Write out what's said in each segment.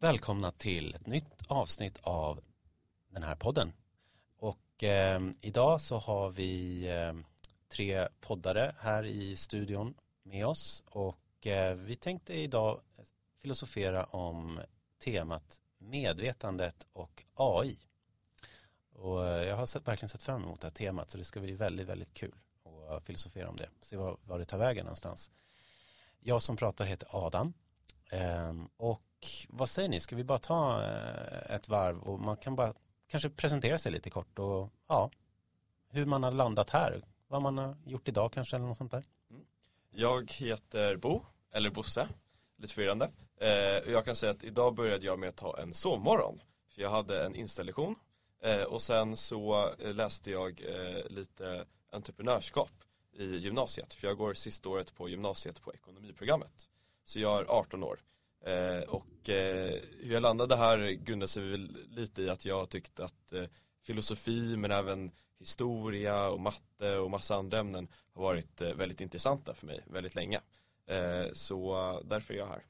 Välkomna till ett nytt avsnitt av den här podden. Och eh, idag så har vi eh, tre poddare här i studion med oss och eh, vi tänkte idag filosofera om temat medvetandet och AI. Och eh, jag har sett, verkligen sett fram emot det här temat så det ska bli väldigt, väldigt kul att filosofera om det. Se var, var det tar vägen någonstans. Jag som pratar heter Adam ehm, och vad säger ni, ska vi bara ta eh, ett varv och man kan bara kanske presentera sig lite kort och ja, hur man har landat här, vad man har gjort idag kanske eller något sånt där. Mm. Jag heter Bo, eller Bosse, lite förvirrande. Eh, jag kan säga att idag började jag med att ta en sovmorgon. För jag hade en installation eh, och sen så eh, läste jag eh, lite entreprenörskap i gymnasiet. För jag går sista året på gymnasiet på ekonomiprogrammet. Så jag är 18 år. Eh, och eh, hur jag landade här grundar sig väl lite i att jag tyckte att eh, filosofi men även historia och matte och massa andra ämnen har varit eh, väldigt intressanta för mig väldigt länge. Eh, så därför är jag här.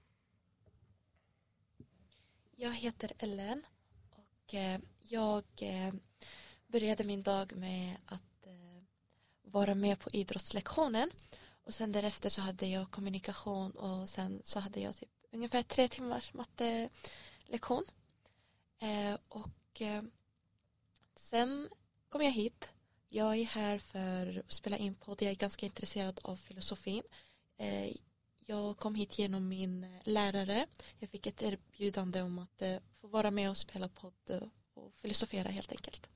Jag heter Ellen och eh, jag började min dag med att vara med på idrottslektionen och sen därefter så hade jag kommunikation och sen så hade jag typ ungefär tre timmars mattelektion. Eh, och eh, sen kom jag hit. Jag är här för att spela in podd. Jag är ganska intresserad av filosofin. Eh, jag kom hit genom min lärare. Jag fick ett erbjudande om att eh, få vara med och spela podd och filosofera helt enkelt.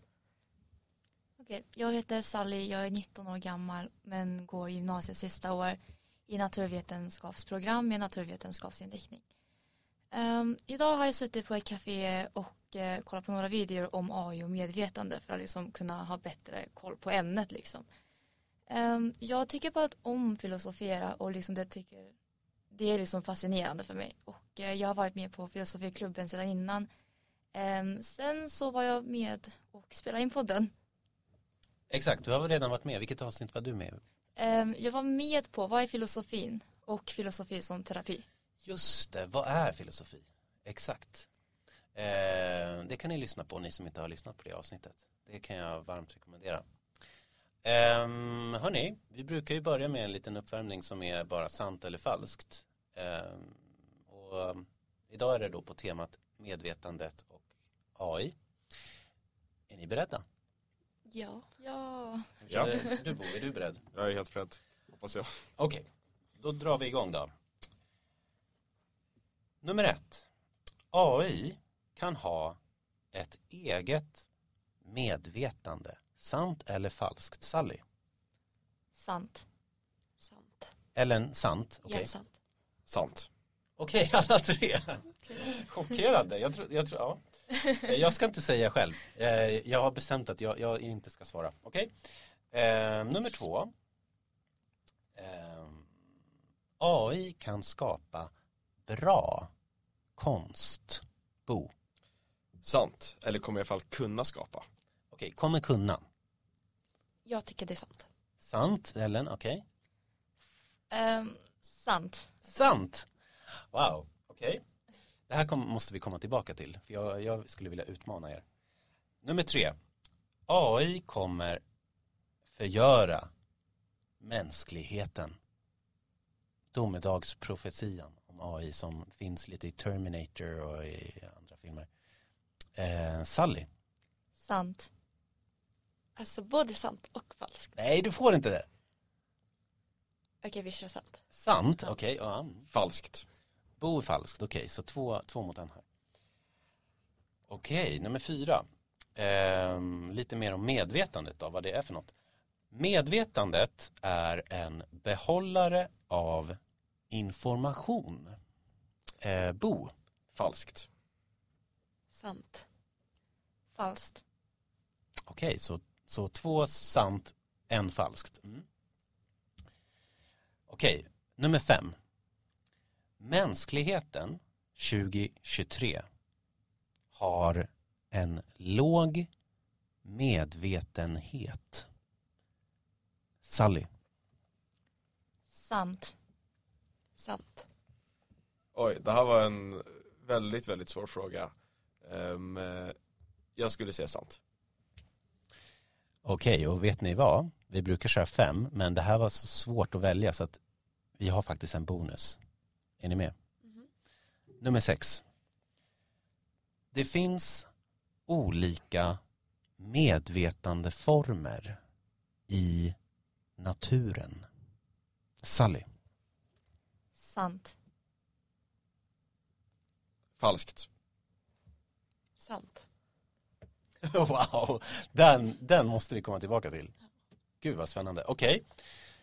Okej, jag heter Sally, jag är 19 år gammal men går gymnasiet sista år i naturvetenskapsprogram med naturvetenskapsinriktning. Um, idag har jag suttit på ett café och uh, kollat på några videor om AI och medvetande för att liksom kunna ha bättre koll på ämnet. Liksom. Um, jag tycker bara att om filosofera och liksom det, tycker, det är liksom fascinerande för mig. Och uh, jag har varit med på filosofiklubben sedan innan. Um, sen så var jag med och spelade in podden. Exakt, du har redan varit med. Vilket avsnitt var du med Ehm, jag var med på vad är filosofin och filosofi som terapi. Just det, vad är filosofi? Exakt. Ehm, det kan ni lyssna på, ni som inte har lyssnat på det avsnittet. Det kan jag varmt rekommendera. Um, hörni, vi brukar ju börja med en liten uppvärmning som är bara sant eller falskt. och idag är det då på temat medvetandet och AI. Är ni beredda? Ja. Ja. ja. Du Bo, är du beredd? Jag är helt beredd, hoppas jag. Okej, okay. då drar vi igång då. Nummer ett. AI kan ha ett eget medvetande. Sant eller falskt? Sally? Sant. Sant. Ellen, sant? Okay. Ja, sant. Sant. Okej, okay, alla tre. Chockerande. Jag tror, jag tror, ja. Eh, jag ska inte säga själv. Eh, jag har bestämt att jag, jag inte ska svara. Okej. Okay? Eh, nummer två. Eh, AI kan skapa bra konst. Bo. Sant. Eller kommer i alla fall kunna skapa. Okej, okay, kommer kunna. Jag tycker det är sant. Sant, Ellen, okej. Okay. Um, sant. Sant. Wow, okej. Okay. Det här kom, måste vi komma tillbaka till, för jag, jag skulle vilja utmana er. Nummer tre. AI kommer förgöra mänskligheten. Domedagsprofetian om AI som finns lite i Terminator och i andra filmer. Eh, Sally. Sant. Alltså både sant och falskt. Nej, du får inte det. Okej, vi kör sant. Sant, okej. Okay, ja. Falskt. Bo är falskt, okej, okay, så två, två mot en här. Okej, okay, nummer fyra. Ehm, lite mer om medvetandet då, vad det är för något. Medvetandet är en behållare av information. Ehm, Bo? Falskt. Sant. Falskt. Okej, okay, så, så två sant, en falskt. Mm. Okej, nummer fem. Mänskligheten 2023 har en låg medvetenhet. Sally. Sant. Sant. Oj, det här var en väldigt, väldigt svår fråga. Um, jag skulle säga sant. Okej, och vet ni vad? Vi brukar köra fem, men det här var så svårt att välja så att vi har faktiskt en bonus. Är ni med? Mm. Nummer sex. Det finns olika medvetandeformer i naturen. Sally. Sant. Falskt. Sant. Wow, den, den måste vi komma tillbaka till. Gud vad spännande. Okej, okay.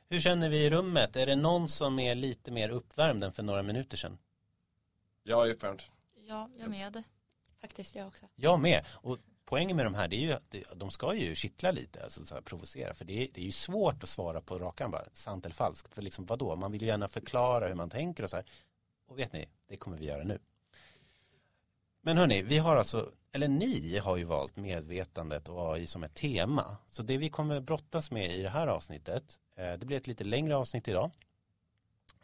Hur känner vi i rummet? Är det någon som är lite mer uppvärmd än för några minuter sedan? Jag är uppvärmd. Ja, jag med. Faktiskt jag också. Jag med. Och poängen med de här det är ju att de ska ju kittla lite, alltså så här provocera. För det är, det är ju svårt att svara på rakan bara, sant eller falskt. För liksom vadå, man vill ju gärna förklara hur man tänker och så här. Och vet ni, det kommer vi göra nu. Men hörni, vi har alltså, eller ni har ju valt medvetandet och AI som ett tema. Så det vi kommer brottas med i det här avsnittet, Eh, det blir ett lite längre avsnitt idag.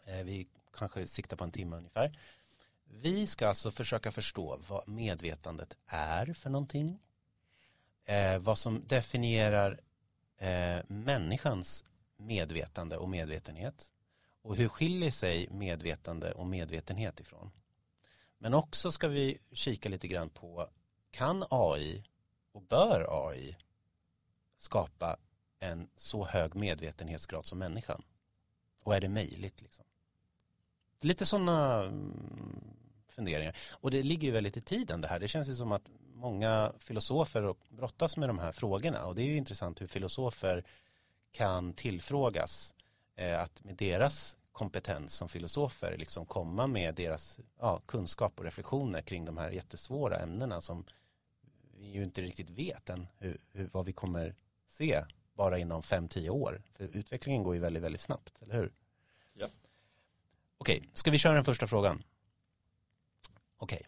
Eh, vi kanske siktar på en timme ungefär. Vi ska alltså försöka förstå vad medvetandet är för någonting. Eh, vad som definierar människans medvetande och medvetenhet. Och hur skiljer sig medvetande och medvetenhet ifrån? Men också ska vi kika lite grann på kan AI och bör AI skapa en så hög medvetenhetsgrad som människan? Och är det möjligt? Liksom? Lite sådana mm, funderingar. Och det ligger ju väldigt i tiden det här. Det känns ju som att många filosofer brottas med de här frågorna. Och det är ju intressant hur filosofer kan tillfrågas eh, att med deras kompetens som filosofer liksom komma med deras ja, kunskap och reflektioner kring de här jättesvåra ämnena som vi ju inte riktigt vet än hur, hur, vad vi kommer se bara inom 5-10 år. För utvecklingen går ju väldigt, väldigt snabbt, eller hur? Ja. Okej, ska vi köra den första frågan? Okej.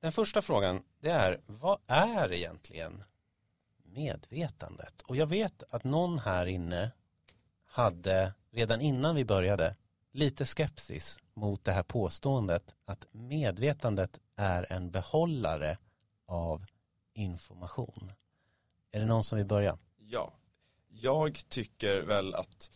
Den första frågan, det är vad är egentligen medvetandet? Och jag vet att någon här inne hade redan innan vi började lite skepsis mot det här påståendet att medvetandet är en behållare av information. Är det någon som vill börja? Ja, jag tycker väl att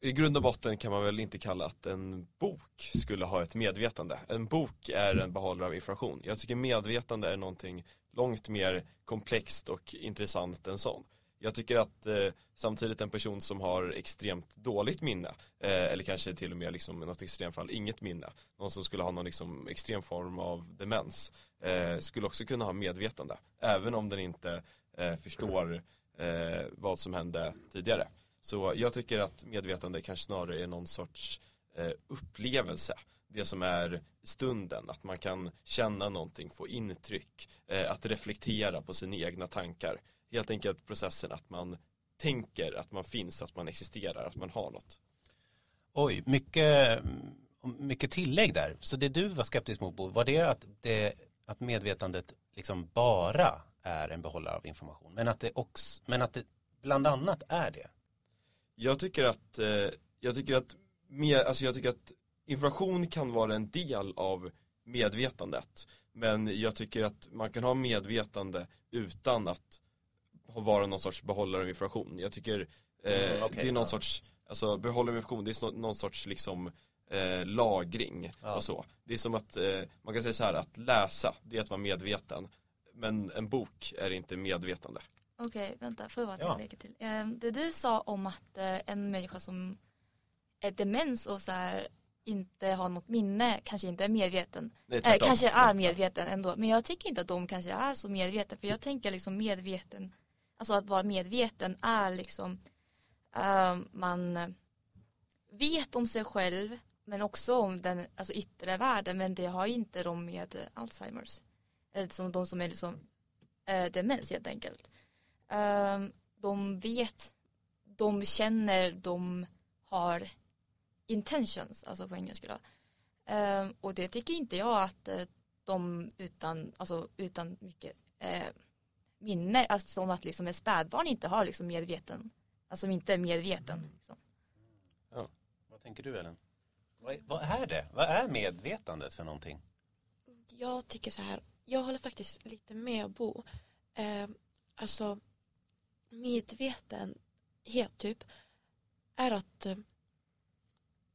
i grund och botten kan man väl inte kalla att en bok skulle ha ett medvetande. En bok är en behållare av information. Jag tycker medvetande är någonting långt mer komplext och intressant än sånt jag tycker att eh, samtidigt en person som har extremt dåligt minne eh, eller kanske till och med liksom i något extremfall, inget minne någon som skulle ha någon liksom extrem form av demens eh, skulle också kunna ha medvetande även om den inte eh, förstår eh, vad som hände tidigare så jag tycker att medvetande kanske snarare är någon sorts eh, upplevelse det som är stunden, att man kan känna någonting, få intryck, eh, att reflektera på sina egna tankar helt enkelt processen att man tänker att man finns, att man existerar, att man har något. Oj, mycket, mycket tillägg där. Så det du var skeptisk mot Bo, var det att, det, att medvetandet liksom bara är en behållare av information, men att det också, men att det bland annat är det? Jag tycker att, eh, jag tycker att, alltså jag tycker att information kan vara en del av medvetandet. Men jag tycker att man kan ha medvetande utan att vara någon sorts behållare av information. Jag tycker eh, mm, okay, det är någon ja. sorts, alltså behållare av information, det är någon sorts liksom eh, lagring ja. och så. Det är som att, eh, man kan säga så här, att läsa, det är att vara medveten. Men en bok är inte medvetande. Okej, okay, vänta, får jag bara ja. till. Eh, det du sa om att eh, en människa som är demens och så här inte har något minne kanske inte är medveten. Nej, eh, kanske är medveten ändå. Men jag tycker inte att de kanske är så medveten. För jag tänker liksom medveten Alltså att vara medveten är liksom uh, man vet om sig själv men också om den alltså yttre världen men det har inte de med Alzheimers. Eller som de som är liksom uh, demens helt enkelt. Uh, de vet, de känner, de har intentions, alltså på engelska då. Uh, och det tycker inte jag att uh, de utan, alltså utan mycket uh, minne, alltså som att liksom ett spädbarn inte har liksom medveten, alltså inte är medveten. Liksom. Ja. Vad tänker du Ellen? Vad, vad är det? Vad är medvetandet för någonting? Jag tycker så här, jag håller faktiskt lite med Bo. Eh, alltså medvetenhet typ är att eh,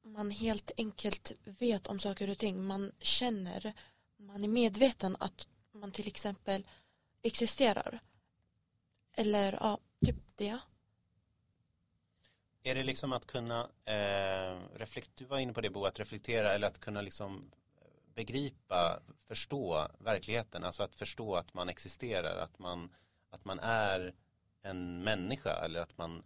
man helt enkelt vet om saker och ting. Man känner, man är medveten att man till exempel existerar. Eller ja, typ det. Är det liksom att kunna eh, reflektera, du var inne på det Bo, att reflektera eller att kunna liksom begripa, förstå verkligheten, alltså att förstå att man existerar, att man, att man är en människa eller att man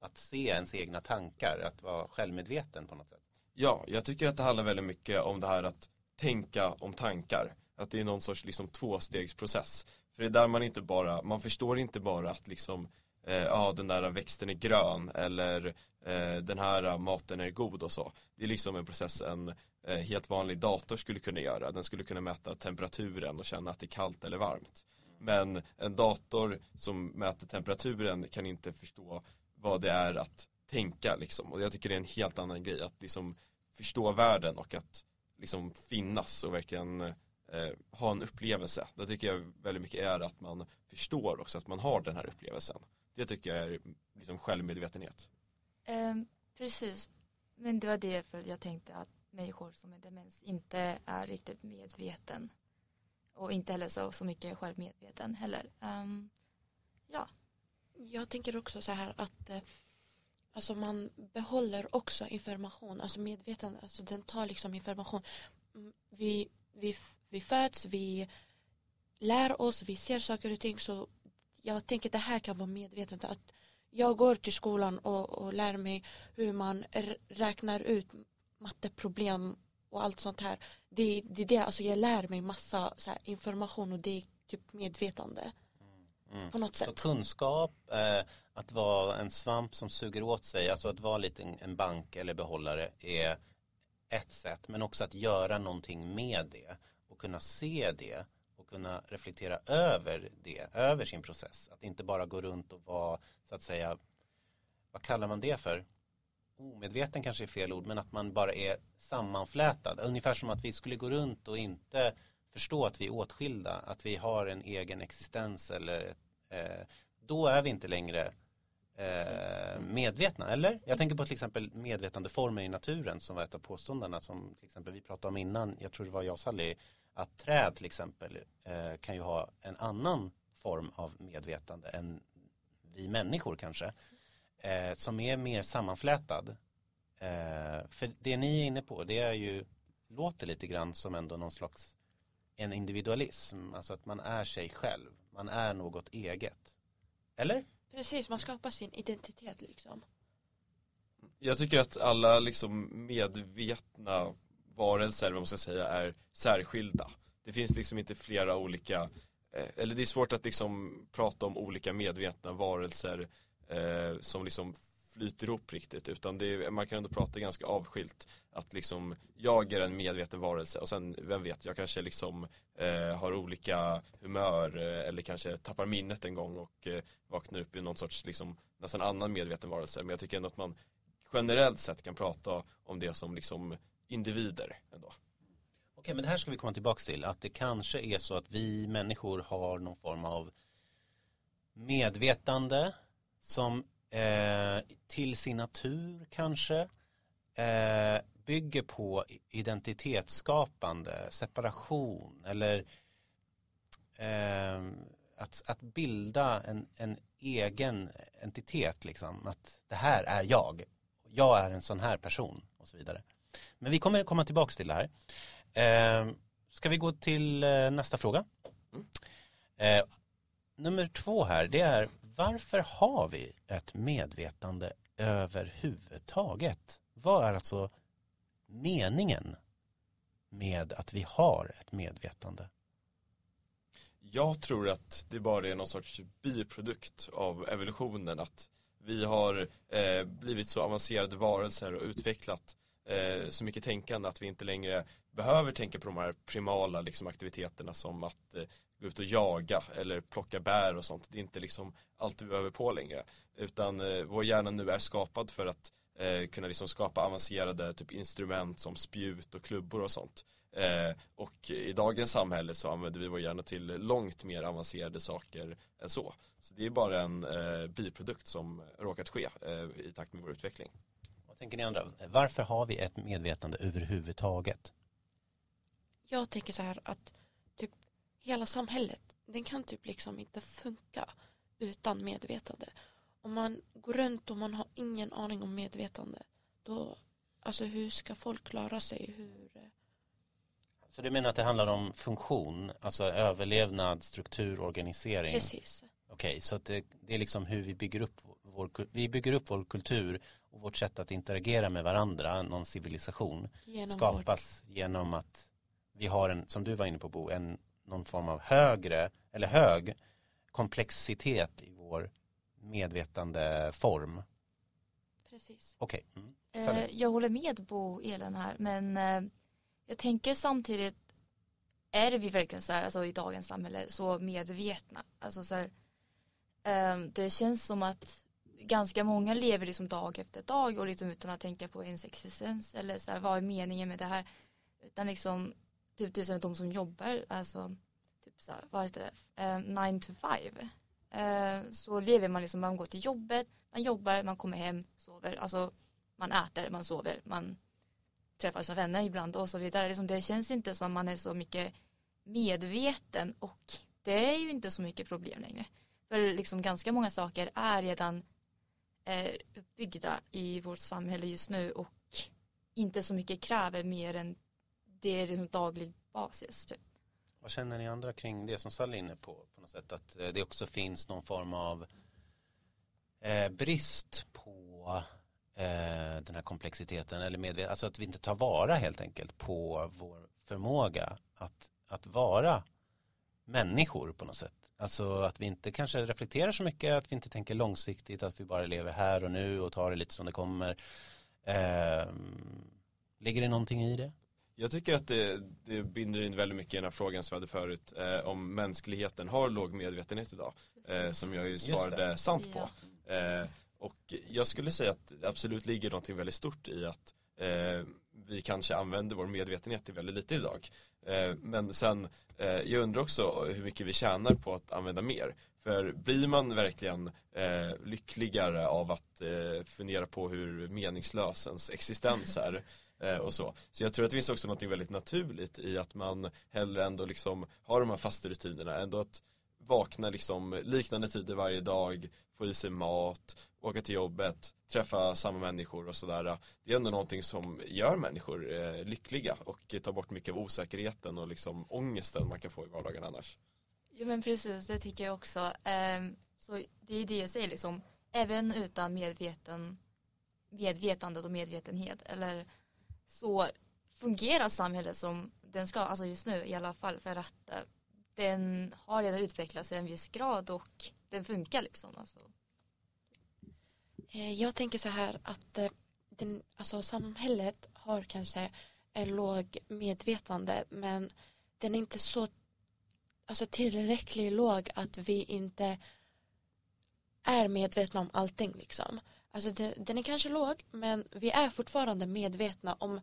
att se ens egna tankar, att vara självmedveten på något sätt. Ja, jag tycker att det handlar väldigt mycket om det här att tänka om tankar. Att det är någon sorts liksom tvåstegsprocess. För det är där man inte bara, man förstår inte bara att liksom eh, ja den där växten är grön eller eh, den här maten är god och så. Det är liksom en process en eh, helt vanlig dator skulle kunna göra. Den skulle kunna mäta temperaturen och känna att det är kallt eller varmt. Men en dator som mäter temperaturen kan inte förstå vad det är att tänka liksom. Och jag tycker det är en helt annan grej att liksom förstå världen och att liksom finnas och verkligen eh, ha en upplevelse. Det tycker jag väldigt mycket är att man förstår också att man har den här upplevelsen. Det tycker jag är liksom självmedvetenhet. Um, precis, men det var det för att jag tänkte att människor som är demens inte är riktigt medveten och inte heller så, så mycket självmedveten heller. Um, ja. Jag tänker också så här att eh, alltså man behåller också information, alltså medvetande, alltså den tar liksom information. Mm, vi, vi, vi föds, vi lär oss, vi ser saker och ting så jag tänker att det här kan vara medvetet att jag går till skolan och, och lär mig hur man räknar ut matteproblem och allt sånt här. Det, det är det, alltså jag lär mig massa här, information och det är typ medvetande. Mm. På något sätt. Så kunskap, eh, att vara en svamp som suger åt sig, alltså att vara lite en bank eller behållare är ett sätt. Men också att göra någonting med det och kunna se det kunna reflektera över det, över sin process. Att inte bara gå runt och vara, så att säga, vad kallar man det för? Omedveten kanske är fel ord, men att man bara är sammanflätad. Ungefär som att vi skulle gå runt och inte förstå att vi är åtskilda, att vi har en egen existens eller eh, då är vi inte längre eh, medvetna, eller? Jag tänker på till exempel medvetandeformer i naturen som var ett av påståendena som till exempel vi pratade om innan, jag tror det var jag och Sally, att träd till exempel eh, kan ju ha en annan form av medvetande än vi människor kanske, eh, som är mer sammanflätad. Eh, för det ni är inne på, det är ju, låter lite grann som ändå någon slags en individualism, alltså att man är sig själv, man är något eget. Eller? Precis, man skapar sin identitet liksom. Jag tycker att alla liksom medvetna varelser, vad man ska säga, är särskilda. Det finns liksom inte flera olika, eh, eller det är svårt att liksom prata om olika medvetna varelser eh, som liksom flyter ihop riktigt utan det är, man kan ändå prata ganska avskilt att liksom jag är en medveten varelse och sen vem vet jag kanske liksom eh, har olika humör eh, eller kanske tappar minnet en gång och eh, vaknar upp i någon sorts liksom nästan annan medveten varelse men jag tycker ändå att man generellt sett kan prata om det som liksom individer ändå. Okej men det här ska vi komma tillbaka till att det kanske är så att vi människor har någon form av medvetande som eh, till sin natur kanske eh, bygger på identitetsskapande, separation eller eh, att, att bilda en, en egen entitet liksom. Att det här är jag. Jag är en sån här person och så vidare. Men vi kommer komma tillbaka till det här. Eh, ska vi gå till eh, nästa fråga? Mm. Eh, nummer två här, det är varför har vi ett medvetande överhuvudtaget? Vad är alltså meningen med att vi har ett medvetande? Jag tror att det bara är någon sorts biprodukt av evolutionen att vi har eh, blivit så avancerade varelser och utvecklat eh, så mycket tänkande att vi inte längre behöver tänka på de här primala liksom, aktiviteterna som att eh, gå ut och jaga eller plocka bär och sånt. Det är inte liksom allt vi behöver på längre. Utan eh, vår hjärna nu är skapad för att eh, kunna liksom skapa avancerade typ instrument som spjut och klubbor och sånt. Eh, och i dagens samhälle så använder vi vår hjärna till långt mer avancerade saker än så. Så det är bara en eh, biprodukt som råkat ske eh, i takt med vår utveckling. Tänker ni andra? Varför har vi ett medvetande överhuvudtaget? Jag tänker så här att typ hela samhället, den kan typ liksom inte funka utan medvetande. Om man går runt och man har ingen aning om medvetande, då, alltså hur ska folk klara sig? Hur, Så du menar att det handlar om funktion, alltså överlevnad, struktur, organisering? precis. Okej, så att det, det är liksom hur vi bygger upp vår, vi bygger upp vår kultur och vårt sätt att interagera med varandra, någon civilisation, Genom vårt, skapas genom att vi har en, som du var inne på Bo, en, någon form av högre, eller hög komplexitet i vår medvetande form. precis. Okej. Mm. Eh, jag håller med Bo Elin här men eh, jag tänker samtidigt är vi verkligen så här, alltså i dagens samhälle så medvetna? Alltså så här, eh, det känns som att ganska många lever liksom dag efter dag och liksom utan att tänka på ens existens eller så här, vad är meningen med det här? Utan liksom, typ till exempel de som jobbar, alltså typ så här, vad heter det, eh, nine to five. Eh, så lever man liksom, man går till jobbet, man jobbar, man kommer hem, sover, alltså man äter, man sover, man träffar sina vänner ibland och så vidare. Liksom det känns inte som att man är så mycket medveten och det är ju inte så mycket problem längre. För liksom ganska många saker är redan är uppbyggda i vårt samhälle just nu och inte så mycket kräver mer än det är liksom daglig basis. Typ. Vad känner ni andra kring det som Sally är inne på? På något sätt att eh, det också finns någon form av eh, brist på eh, den här komplexiteten eller medvetet, alltså att vi inte tar vara helt enkelt på vår förmåga att, att vara människor på något sätt. Alltså att vi inte kanske reflekterar så mycket, att vi inte tänker långsiktigt, att vi bara lever här och nu och tar det lite som det kommer. Eh, ligger det någonting i det? Jag tycker att det, det binder in väldigt mycket i den här frågan som vi hade förut eh, om mänskligheten har låg medvetenhet idag. Eh, som jag ju svarade sant på. Eh, och jag skulle säga att det absolut ligger någonting väldigt stort i att eh, vi kanske använder vår medvetenhet till väldigt lite idag. Eh, men sen, eh, jag undrar också hur mycket vi tjänar på att använda mer. För blir man verkligen eh, lyckligare av att fundera på hur meningslös ens existens är och så. Så jag tror att det finns också något väldigt naturligt i att man hellre ändå liksom har de här fasta rutinerna, ändå att vakna liksom liknande tider varje dag, få i sig mat, åka till jobbet, träffa samma människor och sådär. Det är ändå någonting som gör människor eh, lyckliga och tar bort mycket av osäkerheten och liksom ångesten man kan få i vardagen annars. Jo men precis, det tycker jag också. Ehm, så det är det jag säger liksom, även utan medveten, medvetandet och medvetenhet eller så fungerar samhället som den ska, alltså just nu i alla fall för att eh, den har redan utvecklats i en viss grad och den funkar liksom. Alltså. Eh, jag tänker så här att eh, den, alltså samhället har kanske en låg medvetande men den är inte så alltså tillräckligt låg att vi inte är medvetna om allting liksom. Alltså den, den är kanske låg men vi är fortfarande medvetna om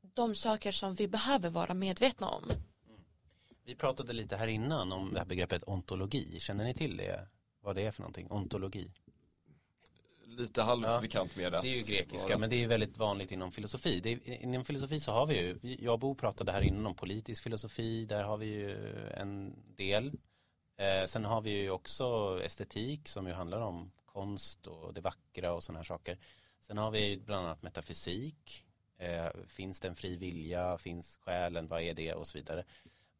de saker som vi behöver vara medvetna om. Vi pratade lite här innan om det här begreppet ontologi. Känner ni till det? Vad det är för någonting? Ontologi. Lite halvbekant med det. Det är ju grekiska men det är väldigt vanligt inom filosofi. Det är, inom filosofi så har vi ju, jag och Bo pratade här innan om politisk filosofi, där har vi ju en del. Eh, sen har vi ju också estetik som ju handlar om konst och det vackra och sådana här saker. Sen har vi ju bland annat metafysik. Eh, finns det en fri vilja? Finns själen? Vad är det? Och så vidare.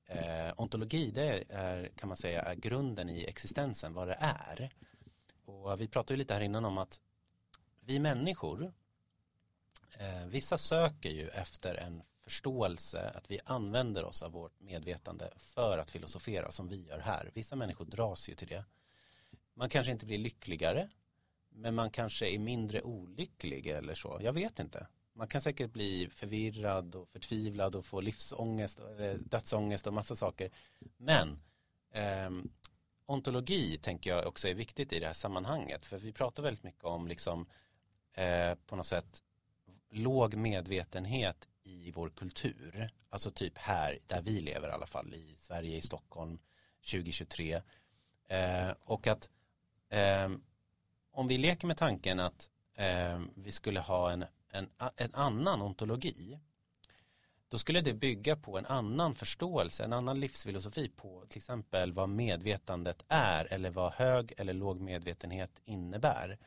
Eh, ontologi det är, kan man säga, är grunden i existensen, vad det är. Och vi pratade ju lite här innan om att vi människor, eh, vissa söker ju efter en förståelse att vi använder oss av vårt medvetande för att filosofera som vi gör här. Vissa människor dras ju till det. Man kanske inte blir lyckligare, men man kanske är mindre olycklig eller så. Jag vet inte. Man kan säkert bli förvirrad och förtvivlad och få livsångest, eller dödsångest och massa saker. Men eh, ontologi tänker jag också är viktigt i det här sammanhanget. För vi pratar väldigt mycket om liksom eh, på något sätt låg medvetenhet i vår kultur. Alltså typ här där vi lever i alla fall i Sverige, i Stockholm 2023. Eh, och att eh, om vi leker med tanken att eh, vi skulle ha en, en, en annan ontologi då skulle det bygga på en annan förståelse, en annan livsfilosofi på till exempel vad medvetandet är eller vad hög eller låg medvetenhet innebär.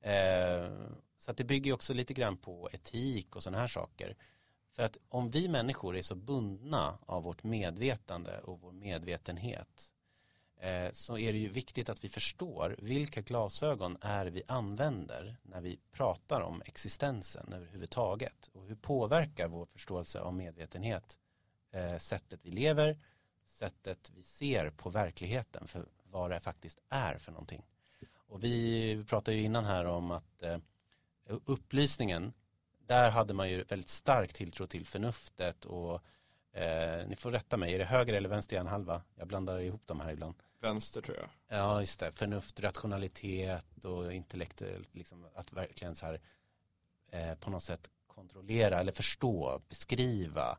Eh, så att det bygger också lite grann på etik och sådana här saker. För att om vi människor är så bundna av vårt medvetande och vår medvetenhet Eh, så är det ju viktigt att vi förstår vilka glasögon är vi använder när vi pratar om existensen överhuvudtaget och hur påverkar vår förståelse av medvetenhet eh, sättet vi lever, sättet vi ser på verkligheten för vad det faktiskt är för någonting. Och vi pratade ju innan här om att eh, upplysningen, där hade man ju väldigt stark tilltro till förnuftet och eh, ni får rätta mig, är det höger eller vänster hjärnhalva? Jag blandar ihop dem här ibland. Vänster tror jag. Ja, just det. Förnuft, rationalitet och intellektuellt, eh, liksom att verkligen så här eh, på något sätt kontrollera eller förstå, beskriva,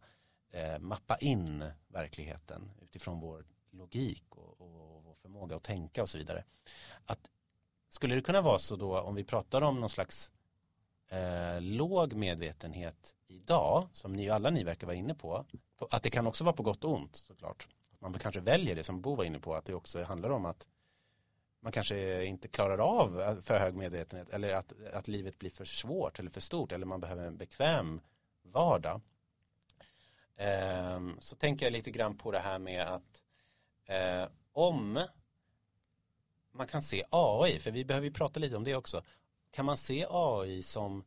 eh, mappa in verkligheten utifrån vår logik och, och, vår förmåga att tänka och så vidare. Att skulle det kunna vara så då om vi pratar om någon slags eh, låg medvetenhet idag, som ni alla ni verkar vara inne på, på, att det kan också vara på gott och ont såklart. Man kanske väljer det som Bo var inne på, att det också handlar om att man kanske inte klarar av för hög medvetenhet eller att, att livet blir för svårt eller för stort eller man behöver en bekväm vardag. Eh, så tänker jag lite grann på det här med att eh, om man kan se AI, för vi behöver ju prata lite om det också. Kan man se AI som,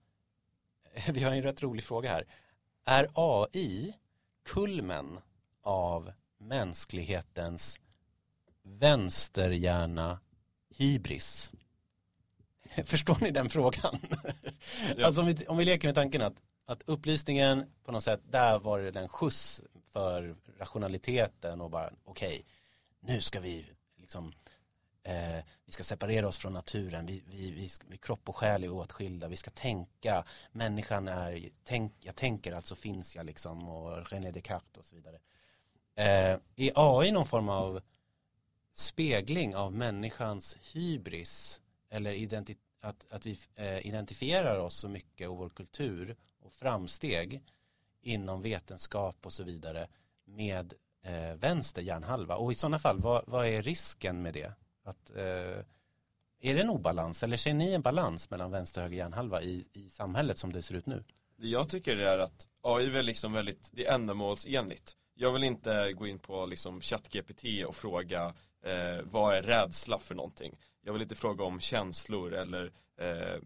vi har en rätt rolig fråga här, är AI kulmen av mänsklighetens vänsterhjärna hybris? Förstår ni den frågan? Ja. Alltså om vi, om vi leker med tanken att, att upplysningen på något sätt, där var det den skjuts för rationaliteten och bara okej, okay, nu ska vi liksom eh, vi ska separera oss från naturen, vi, vi, vi, vi kropp och själ är åtskilda, vi ska tänka, människan är, tänk, jag tänker alltså finns jag liksom och René Descartes och så vidare. Eh, är AI någon form av spegling av människans hybris eller identi att, att vi eh, identifierar oss så mycket och vår kultur och framsteg inom vetenskap och så vidare med eh, vänster hjärnhalva och i sådana fall vad, vad är risken med det? Att, eh, är det en obalans eller ser ni en balans mellan vänster och höger hjärnhalva i, i samhället som det ser ut nu? Det jag tycker är att AI är liksom väldigt, det är ändamålsenligt. Jag vill inte gå in på liksom ChatGPT och fråga eh, vad är rädsla för någonting. Jag vill inte fråga om känslor eller eh,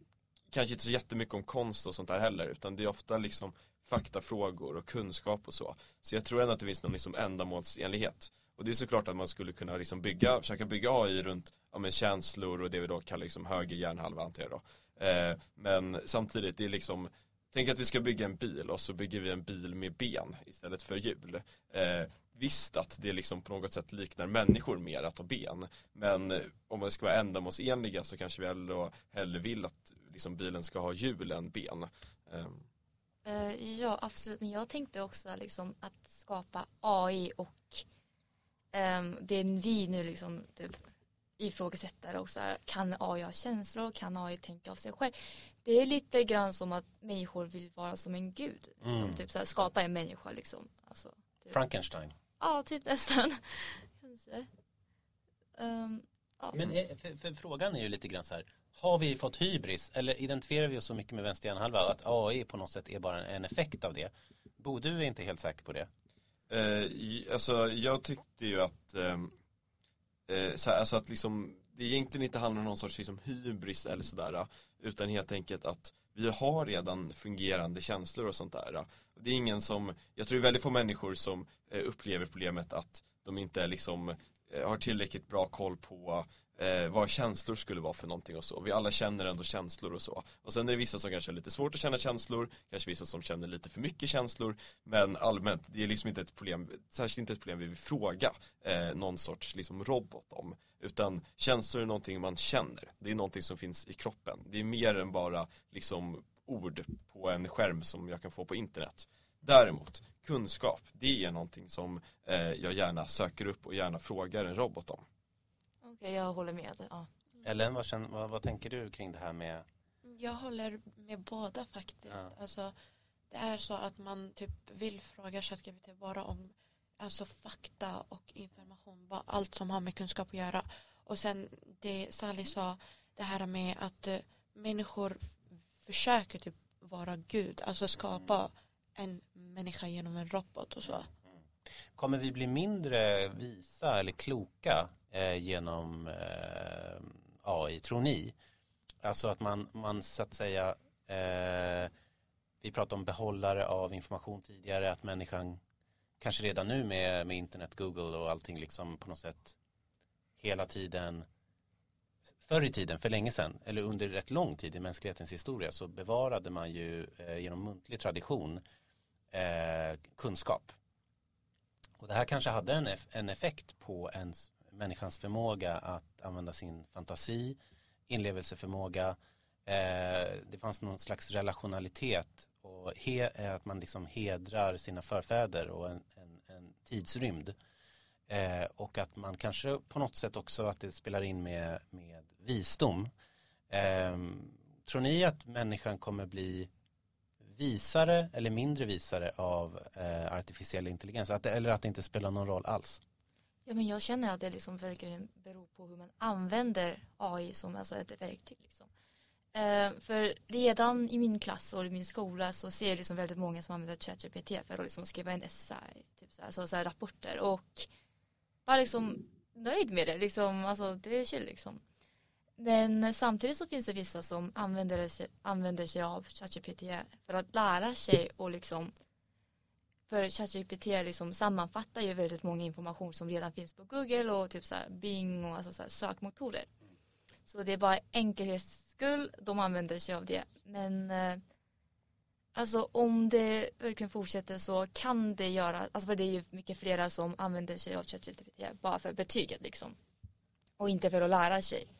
kanske inte så jättemycket om konst och sånt där heller utan det är ofta liksom faktafrågor och kunskap och så. Så jag tror ändå att det finns någon liksom ändamålsenlighet. Och det är såklart att man skulle kunna liksom bygga, försöka bygga AI runt ja, men känslor och det vi då kallar liksom höger hjärnhalva antar jag då. Eh, men samtidigt, det är liksom Tänk att vi ska bygga en bil och så bygger vi en bil med ben istället för hjul. Eh, visst att det liksom på något sätt liknar människor mer att ha ben. Men om vi ska vara ändamålsenliga så kanske vi hellre, hellre vill att liksom bilen ska ha hjul än ben. Ehm. Eh. Ja, absolut. Men jag tänkte också liksom att skapa AI och um, det vi nu liksom typ ifrågasätter också. Kan AI ha känslor? Kan AI tänka av sig själv? Det är lite grann som att människor vill vara som en gud. Mm. Som typ så här, skapa en människa liksom. Alltså, typ. Frankenstein. Ja, typ nästan. Kanske. Um, ja. Men är, för, för, frågan är ju lite grann så här. Har vi fått hybris eller identifierar vi oss så mycket med vänster hjärnhalva att AI på något sätt är bara en, en effekt av det? Bo, du är inte helt säker på det? Eh, alltså jag tyckte ju att ehm, eh, så här, alltså att liksom det egentligen inte handlar om någon sorts liksom, hybris eller sådär utan helt enkelt att vi har redan fungerande känslor och sånt där. Det är ingen som, jag tror det är väldigt få människor som eh, upplever problemet att de inte liksom eh, har tillräckligt bra koll på eh, vad känslor skulle vara för någonting och så. Vi alla känner ändå känslor och så. Och sen är det vissa som kanske har lite svårt att känna känslor, kanske vissa som känner lite för mycket känslor. Men allmänt, det är liksom inte ett problem, särskilt inte ett problem vi vill fråga eh, någon sorts liksom robot om. Utan känslor är någonting man känner. Det är någonting som finns i kroppen. Det är mer än bara liksom ord på en skärm som jag kan få på internet. Däremot, kunskap, det är någonting som eh, jag gärna söker upp och gärna frågar en robot om. Okej, okay, jag håller med. Ja. Ellen, vad, känner, vad, vad, tänker du kring det här med? Jag håller med båda faktiskt. Ja. Alltså, det är så att man typ vill fråga ChatGPT bara om alltså fakta och information, bara allt som har med kunskap att göra. Och sen det Sally sa, det här med att uh, människor försöker typ vara Gud, alltså skapa en människa genom en robot och så. Kommer vi bli mindre visa eller kloka eh, Eh, genom eh, AI, tror ni? Alltså att man, man så att säga, eh, vi pratade om behållare av information tidigare, att människan kanske redan nu med, med internet, Google och allting liksom på något sätt hela tiden förr i tiden, för länge sedan, eller under rätt lång tid i mänsklighetens historia så bevarade man ju eh, genom muntlig tradition eh, kunskap. Och det här kanske hade en, en effekt på ens människans förmåga att använda sin fantasi, inlevelseförmåga. Eh, det fanns någon slags relationalitet och he, eh, att man liksom hedrar sina förfäder och en, en, en tidsrymd. Eh, och att man kanske på något sätt också att det spelar in med, med visdom. Eh, tror ni att människan kommer bli visare eller mindre visare av eh, artificiell intelligens? Att, eller att det inte spelar någon roll alls? Ja, men jag känner att det liksom verkligen beror på hur man använder AI som alltså ett verktyg. Liksom. Eh, för redan i min klass och i min skola så ser jag liksom väldigt många som använder ChatGPT för att liksom skriva en essay, typ så här, så, så här rapporter och bara liksom nöjd med det, liksom, alltså det är chill liksom. Men samtidigt så finns det vissa som använder sig, använder sig av ChatGPT för att lära sig och liksom för ChatGPT liksom sammanfattar ju väldigt många information som redan finns på Google och typ så Bing och alltså så sökmotorer. Så det är bara enkelhets skull de använder sig av det. Men eh, alltså om det verkligen fortsätter så kan det göra, alltså för det är ju mycket flera som använder sig av ChatGPT bara för betyget liksom. Och inte för att lära sig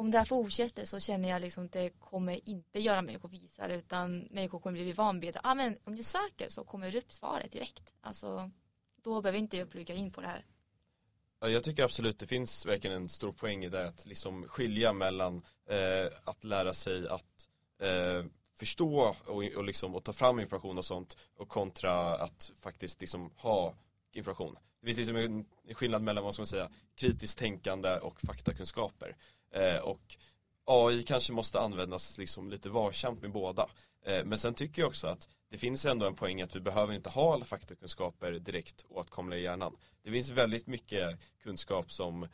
om det här fortsätter så känner jag liksom att det kommer inte göra människor visare utan människor kommer bli van vid att ah, men om du söker så kommer det upp svaret direkt. Alltså då behöver inte jag plugga in på det här. Ja, jag tycker absolut det finns verkligen en stor poäng i det att liksom skilja mellan eh, att lära sig att eh, förstå och, och, liksom, och ta fram information och sånt och kontra att faktiskt liksom ha information. Det finns liksom en skillnad mellan vad ska man säga, kritiskt tänkande och faktakunskaper. Eh, och AI kanske måste användas liksom lite varsamt med båda. Eh, men sen tycker jag också att det finns ändå en poäng att vi behöver inte ha alla faktakunskaper direkt åtkomliga i hjärnan. Det finns väldigt mycket kunskap som eh,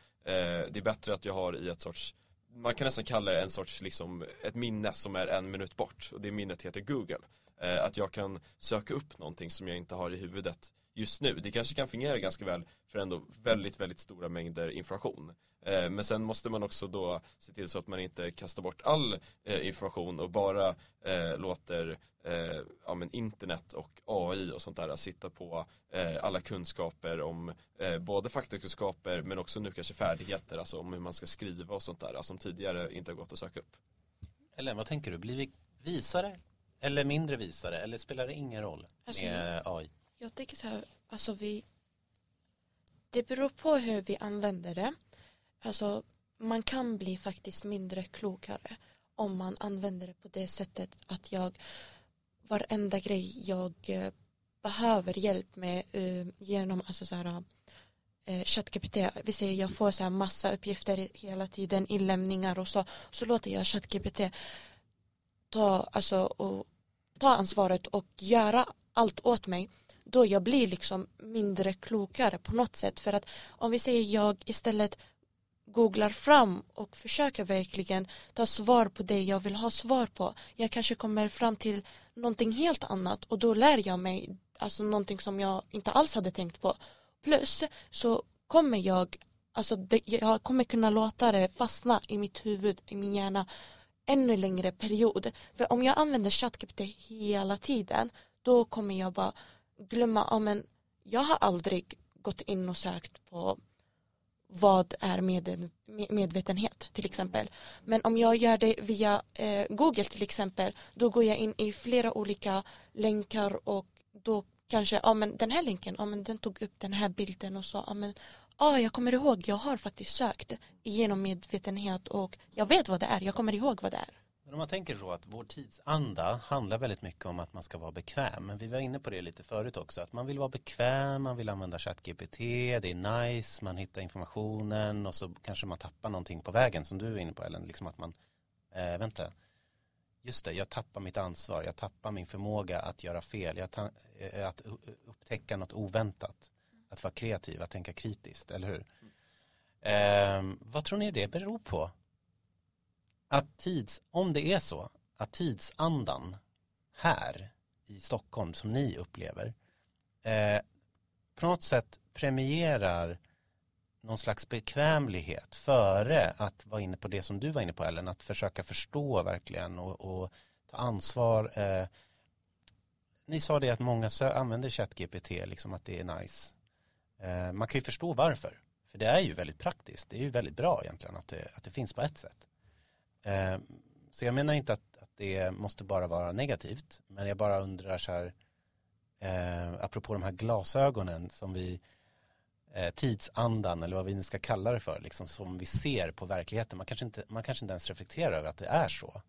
det är bättre att jag har i ett sorts man kan nästan kalla det en sorts liksom, ett minne som är en minut bort och det minnet heter Google. Eh, att jag kan söka upp någonting som jag inte har i huvudet just nu. Det kanske kan fungera ganska väl för ändå väldigt, väldigt stora mängder information. Eh, men sen måste man också då se till så att man inte kastar bort all eh, information och bara låter ja, men internet och AI och sånt där sitta på alla kunskaper om både faktakunskaper men också nu kanske färdigheter, alltså om hur man ska skriva och sånt där som tidigare inte har gått att söka upp. Ellen, vad tänker du? Blir vi visare eller mindre visare eller spelar det ingen roll alltså, med AI? Jag tycker så här, alltså vi det beror på hur vi använder det. Alltså man kan bli faktiskt mindre klokare om man använder det på det sättet att jag varenda grej jag eh, behöver hjälp med uh, genom alltså så här, uh, ChatGPT, vi säger jag får så här massa uppgifter hela tiden, inlämningar och så, så låter jag ChatGPT ta, alltså, och, ta ansvaret och göra allt åt mig då jag blir liksom mindre klokare på något sätt. För att om vi säger jag istället googlar fram och försöker verkligen ta svar på det jag vill ha svar på jag kanske kommer fram till någonting helt annat och då lär jag mig alltså någonting som jag inte alls hade tänkt på. Plus så kommer jag alltså det, jag kommer kunna låta det fastna i mitt huvud, i min hjärna ännu längre period. För om jag använder ChatGPT hela tiden då kommer jag bara glömma, ja men jag har aldrig gått in och sökt på vad är med, medvetenhet till exempel. Men om jag gör det via eh, Google till exempel då går jag in i flera olika länkar och då kanske, ja men den här länken, ja men den tog upp den här bilden och sa, ja men ja jag kommer ihåg, jag har faktiskt sökt genom medvetenhet och jag vet vad det är, jag kommer ihåg vad det är. Men om man tänker så att vår tidsanda handlar väldigt mycket om att man ska vara bekväm. Men vi var inne på det lite förut också. Att man vill vara bekväm, man vill använda ChatGPT, det är nice, man hittar informationen och så kanske man tappar någonting på vägen som du är inne på Ellen. Liksom att man, äh, vänta, just det, jag tappar mitt ansvar, jag tappar min förmåga att göra fel, jag äh, att upptäcka något oväntat. Att vara kreativ, att tänka kritiskt, eller hur? Mm. Eh, vad tror ni det beror på? att tids, om det är så att tidsandan här i Stockholm som ni upplever eh, på något sätt premierar någon slags bekvämlighet före att vara inne på det som du var inne på Ellen, att försöka förstå verkligen och, och ta ansvar. Eh, ni sa det att många använder ChatGPT, liksom att det är nice. Eh, man kan ju förstå varför, för det är ju väldigt praktiskt, det är ju väldigt bra egentligen att det, att det finns på ett sätt. Eh, så jag menar inte att, att det måste bara vara negativt, men jag bara undrar så här, eh, apropå de här glasögonen som vi, eh, tidsandan eller vad vi nu ska kalla det för, liksom som vi ser på verkligheten. Man kanske, inte, man kanske inte ens reflekterar över att det är så.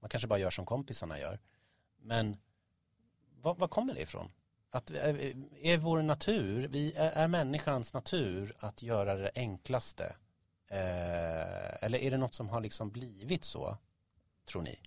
Man kanske bara gör som kompisarna gör. Men vad, vad kommer det ifrån? Att eh, är, vår natur, vi är, är människans natur att göra det enklaste Eh, eller är det något som har liksom blivit så, tror ni?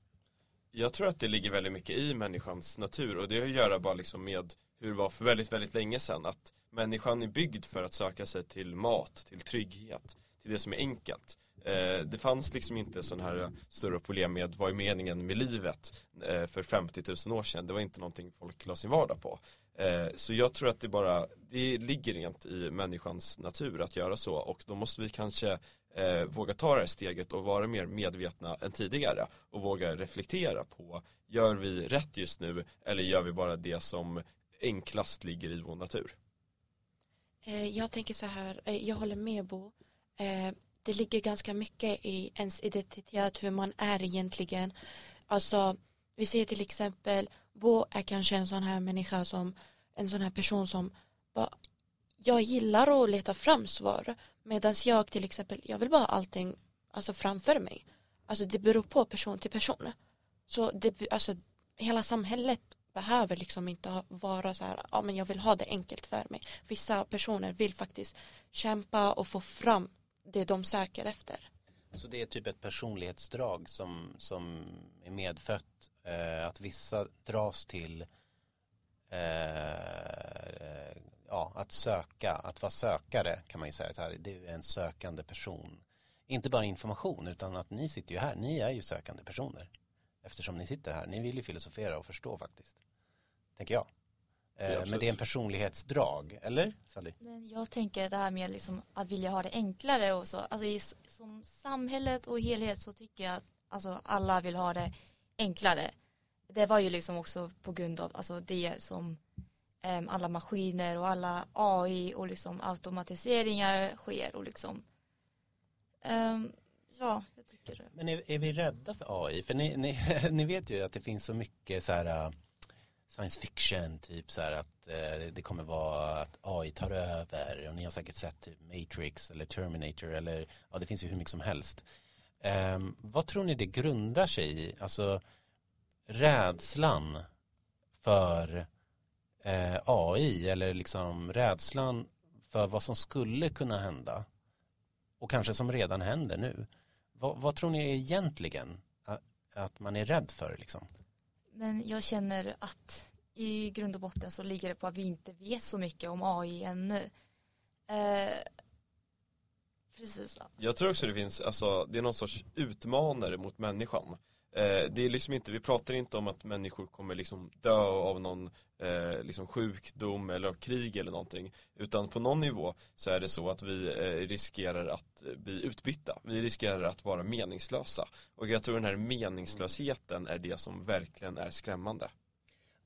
Jag tror att det ligger väldigt mycket i människans natur och det har att göra bara liksom med hur det var för väldigt, väldigt länge sedan. Att människan är byggd för att söka sig till mat, till trygghet, till det som är enkelt. Eh, det fanns liksom inte sådana här större problem med vad är meningen med livet eh, för 50 000 år sedan. Det var inte någonting folk la sin vardag på. Eh, så jag tror att det bara, det ligger rent i människans natur att göra så och då måste vi kanske eh, våga ta det här steget och vara mer medvetna än tidigare och våga reflektera på gör vi rätt just nu eller gör vi bara det som enklast ligger i vår natur? Eh, jag tänker så här, eh, jag håller med Bo. Det ligger ganska mycket i ens identitet, hur man är egentligen. Alltså, vi ser till exempel, Bo är kanske en sån här människa som, en sån här person som bara, jag gillar att leta fram svar Medan jag till exempel, jag vill bara ha allting alltså, framför mig. Alltså det beror på person till person. Så det, alltså, hela samhället behöver liksom inte vara så här, ja men jag vill ha det enkelt för mig. Vissa personer vill faktiskt kämpa och få fram det de söker efter. Så det är typ ett personlighetsdrag som, som är medfött, eh, att vissa dras till eh, ja, att söka, att vara sökare kan man ju säga så här, du är en sökande person. Inte bara information utan att ni sitter ju här, ni är ju sökande personer. Eftersom ni sitter här, ni vill ju filosofera och förstå faktiskt. Tänker jag. Eh, men det är en personlighetsdrag, eller Sally? Jag tänker det här med liksom att vilja ha det enklare och så. Alltså i, som samhället och helhet så tycker jag att alltså, alla vill ha det enklare. Det var ju liksom också på grund av alltså, det som um, alla maskiner och alla AI och liksom automatiseringar sker och liksom um, ja, jag tycker det. Men är, är, vi rädda för AI? För ni, ni, ni, vet ju att det finns så mycket så här science fiction, typ så här att eh, det kommer vara att AI tar över och ni har säkert sett typ Matrix eller Terminator eller ja, det finns ju hur mycket som helst. Eh, vad tror ni det grundar sig i? Alltså rädslan för eh, AI eller liksom rädslan för vad som skulle kunna hända och kanske som redan händer nu. Vad, vad tror ni egentligen att, att, man är rädd för liksom? Men jag känner att i grund och botten så ligger det på att vi inte vet så mycket om AI ännu. Eh, precis. Jag tror också det finns, alltså det är någon sorts utmanare mot människan. Eh, det är liksom inte, vi pratar inte om att människor kommer liksom dö av någon eh, liksom sjukdom eller av krig eller någonting. Utan på någon nivå så är det så att vi eh, riskerar att eh, bli utbytta. Vi riskerar att vara meningslösa. Och jag tror den här meningslösheten är det som verkligen är skrämmande.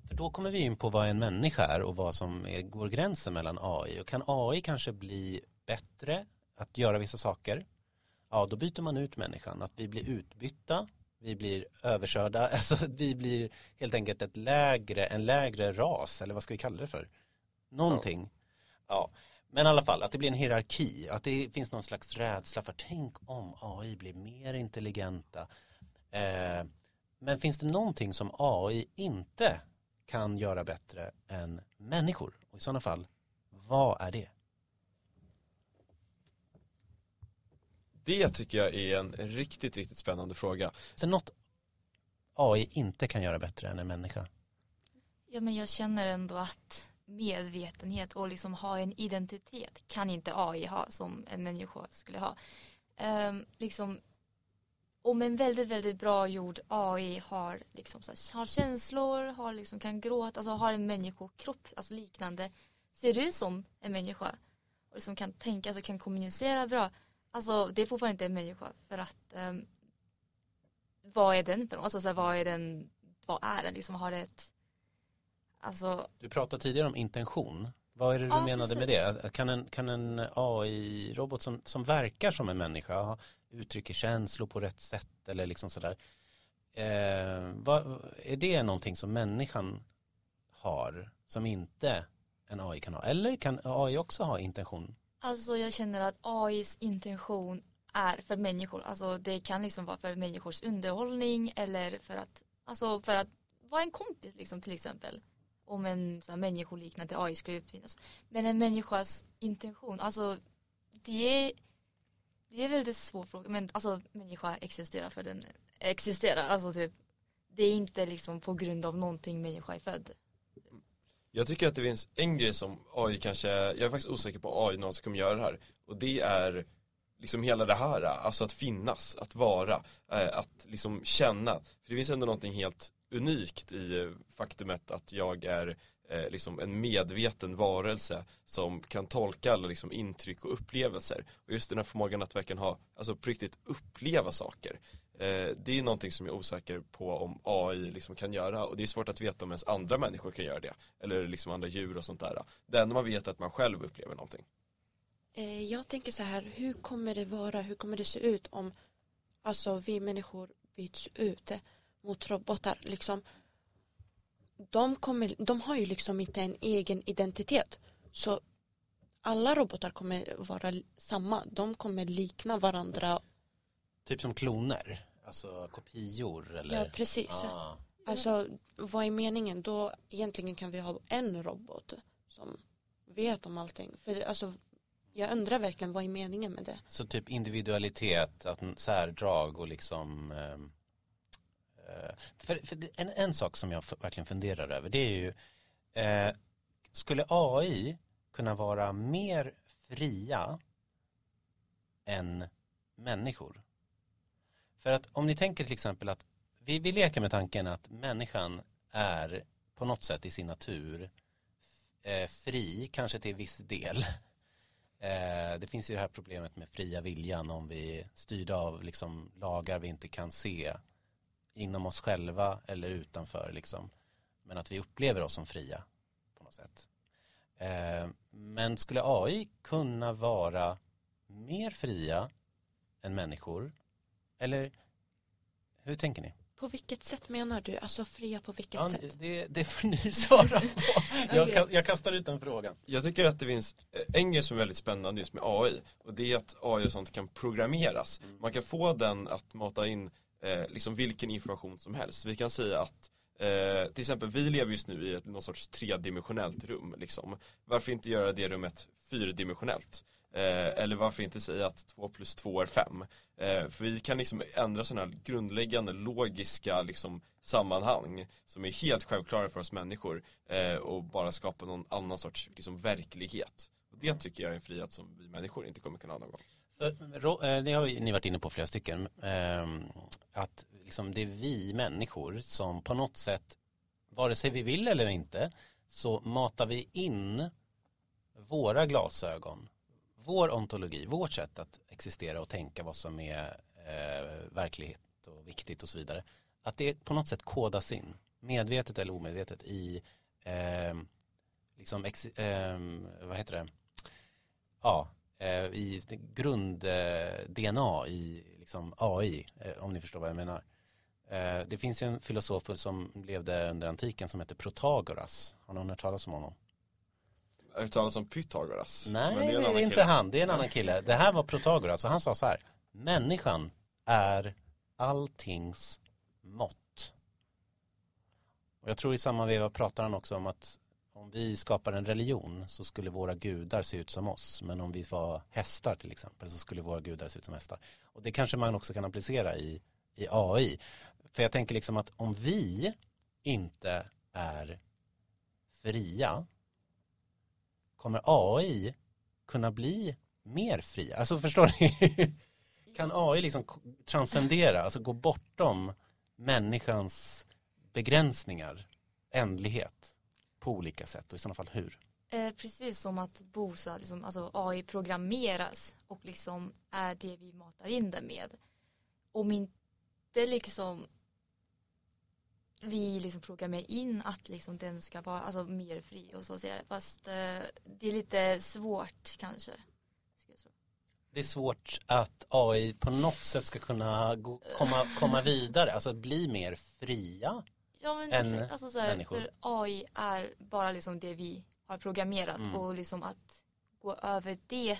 För då kommer vi in på vad en människa är och vad som är, går gränsen mellan AI. Och kan AI kanske bli bättre att göra vissa saker? Ja, då byter man ut människan. Att vi blir utbytta vi blir överkörda, alltså vi blir helt enkelt ett lägre, en lägre ras, eller vad ska vi kalla det för? Någonting. Ja. ja. Men i alla fall, att det blir en hierarki, att det finns någon slags rädsla för tänk om AI blir mer intelligenta. Eh, men finns det någonting som AI inte kan göra bättre än människor? Och i sådana fall, vad är det? Det tycker jag är en riktigt, riktigt spännande fråga. Så något AI inte kan göra bättre än en människa? Ja, men jag känner ändå att medvetenhet och liksom ha en identitet kan inte AI ha som en människa skulle ha. Um, liksom, om en väldigt, väldigt bra gjord AI har, liksom, så har känslor, har liksom, kan gråta, alltså har en människokropp, alltså liknande, ser ut som en människa och liksom kan tänka, alltså kan kommunicera bra, Alltså det är fortfarande inte en människa för att um, vad är den för något? Alltså så här, vad är den, vad är den liksom, har det ett Alltså Du pratade tidigare om intention vad är det du ja, menade precis. med det? Kan en, kan en AI-robot som, som verkar som en människa uttrycker känslor på rätt sätt eller liksom sådär eh, vad, är det någonting som människan har som inte en AI kan ha? Eller kan AI också ha intention? Alltså jag känner att AIs intention är för människor. Alltså det kan liksom vara för människors underhållning eller för att, alltså för att vara en kompis liksom till exempel. Om en så här, människoliknande AI skulle uppfinnas. Men en människas intention, alltså det är, det är en väldigt svår fråga. Men alltså människa existerar för den existerar. Alltså typ, det är inte liksom på grund av någonting människa är född. Jag tycker att det finns en grej som AI kanske, jag är faktiskt osäker på AI någon som kommer göra det här. Och det är liksom hela det här, alltså att finnas, att vara, eh, att liksom känna. För det finns ändå någonting helt unikt i faktumet att jag är eh, liksom en medveten varelse som kan tolka alla liksom intryck och upplevelser. Och just den här förmågan att verkligen ha, alltså på riktigt uppleva saker. Eh, det är någonting som jag är osäker på om AI liksom kan göra och det är svårt att veta om ens andra människor kan göra det. Eller liksom andra djur och sånt där. Det enda man vet är att man själv upplever någonting. Eh, jag tänker så här, hur kommer det vara, hur kommer det se ut om alltså vi människor byts ut mot robotar liksom de, kommer, de har ju liksom inte en egen identitet så alla robotar kommer vara samma de kommer likna varandra Typ som kloner? Alltså kopior eller? Ja precis. Ah. Alltså vad är meningen? Då egentligen kan vi ha en robot som vet om allting. För alltså jag undrar verkligen vad är meningen med det? Så typ individualitet, att särdrag och liksom eh, för, för en, en sak som jag verkligen funderar över det är ju eh, skulle AI kunna vara mer fria än människor? För att om ni tänker till exempel att vi, vi leker med tanken att människan är på något sätt i sin natur eh, fri, kanske till viss del. Eh, det finns ju det här problemet med fria viljan om vi är styrda av liksom, lagar vi inte kan se inom oss själva eller utanför liksom. Men att vi upplever oss som fria på något sätt. Eh, men skulle AI kunna vara mer fria än människor eller hur tänker ni? På vilket sätt menar du? Alltså fria på vilket ja, sätt? Det, det får ni svara på. jag, okay. jag, kastar ut den frågan. Jag tycker att det finns en grej som är väldigt spännande just med AI. Och det är att AI och sånt kan programmeras. Mm. Man kan få den att mata in eh, liksom vilken information som helst. Vi kan säga att eh, till exempel vi lever just nu i ett, någon sorts tredimensionellt rum. Liksom. Varför inte göra det rummet fyrdimensionellt? Eh, eller varför inte säga att två plus två är fem? Eh, för vi kan liksom ändra sådana här grundläggande logiska liksom, sammanhang som är helt självklara för oss människor eh, och bara skapa någon annan sorts liksom, verklighet. Och det tycker jag är en frihet som vi människor inte kommer kunna ha någon gång. Eh, det har ni varit inne på flera stycken. Ehm, att liksom, det är vi människor som på något sätt, vare sig vi vill eller inte, så matar vi in våra glasögon, vår ontologi, vårt sätt att existera och tänka vad som är eh, verklighet och viktigt och så vidare. Att det på något sätt kodas in, medvetet eller omedvetet i eh, liksom, ex, eh, vad heter det, ja, eh, i grund-DNA eh, i liksom, AI, eh, om ni förstår vad jag menar. Eh, det finns en filosof som levde under antiken som heter Protagoras. Har någon hört talas om honom? Jag har hört talas om Pythagoras. Nej, det är, det är inte kille. han. Det är en annan kille. Det här var Protagoras och han sa så här. Människan är alltings mått. Och jag tror i samma veva pratar han också om att om vi skapar en religion så skulle våra gudar se ut som oss. Men om vi var hästar till exempel så skulle våra gudar se ut som hästar. Och det kanske man också kan applicera i, i AI. För jag tänker liksom att om vi inte är fria kommer AI kunna bli mer fria? Alltså förstår ni? kan AI liksom transcendera, alltså gå bortom människans begränsningar, ändlighet på olika sätt och i sådana fall hur? Eh, precis som att BOSA, liksom, alltså AI programmeras och liksom är det vi matar in det med. Om inte liksom vi liksom programmerar in att liksom den ska vara alltså, mer fri och så säga. Fast eh, det är lite svårt kanske. Det är svårt att AI på något sätt ska kunna gå, komma, komma vidare, alltså bli mer fria ja, men än alltså, så här, människor. För AI är bara liksom det vi har programmerat mm. och liksom att gå över det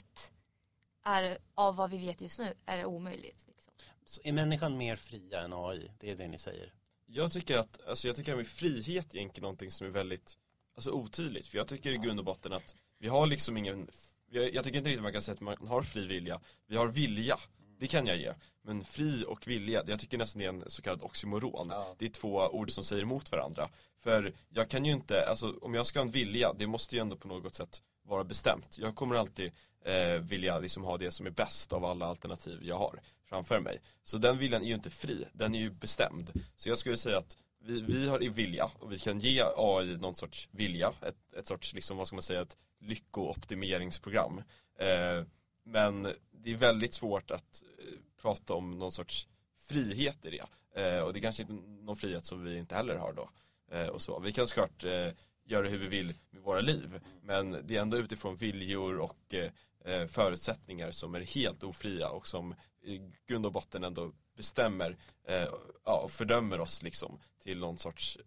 är av vad vi vet just nu är det omöjligt. Liksom. Så är människan mer fria än AI? Det är det ni säger? Jag tycker att, alltså jag tycker att med frihet är egentligen någonting som är väldigt alltså otydligt. För jag tycker i grund och botten att vi har liksom ingen, jag, tycker inte riktigt man kan säga att man har fri vilja. Vi har vilja, det kan jag ge. Men fri och vilja, jag tycker nästan det är en så kallad oxymoron. Ja. Det är två ord som säger emot varandra. För jag kan ju inte, alltså om jag ska ha en vilja, det måste ju ändå på något sätt vara bestämt. Jag kommer alltid eh, vilja liksom ha det som är bäst av alla alternativ jag har framför mig. Så den viljan är ju inte fri, den är ju bestämd. Så jag skulle säga att vi, vi har i vilja och vi kan ge AI någon sorts vilja, ett, ett sorts, liksom, vad ska man säga, ett lyckooptimeringsprogram. Eh, men det är väldigt svårt att eh, prata om någon sorts frihet i det. Eh, och det är kanske inte någon frihet som vi inte heller har då. Eh, och så. Vi kan såklart eh, göra hur vi vill med våra liv. Men det är ändå utifrån viljor och eh, eh, förutsättningar som är helt ofria och som i grund och botten ändå bestämmer eh, ja, och fördömer oss liksom till någon sorts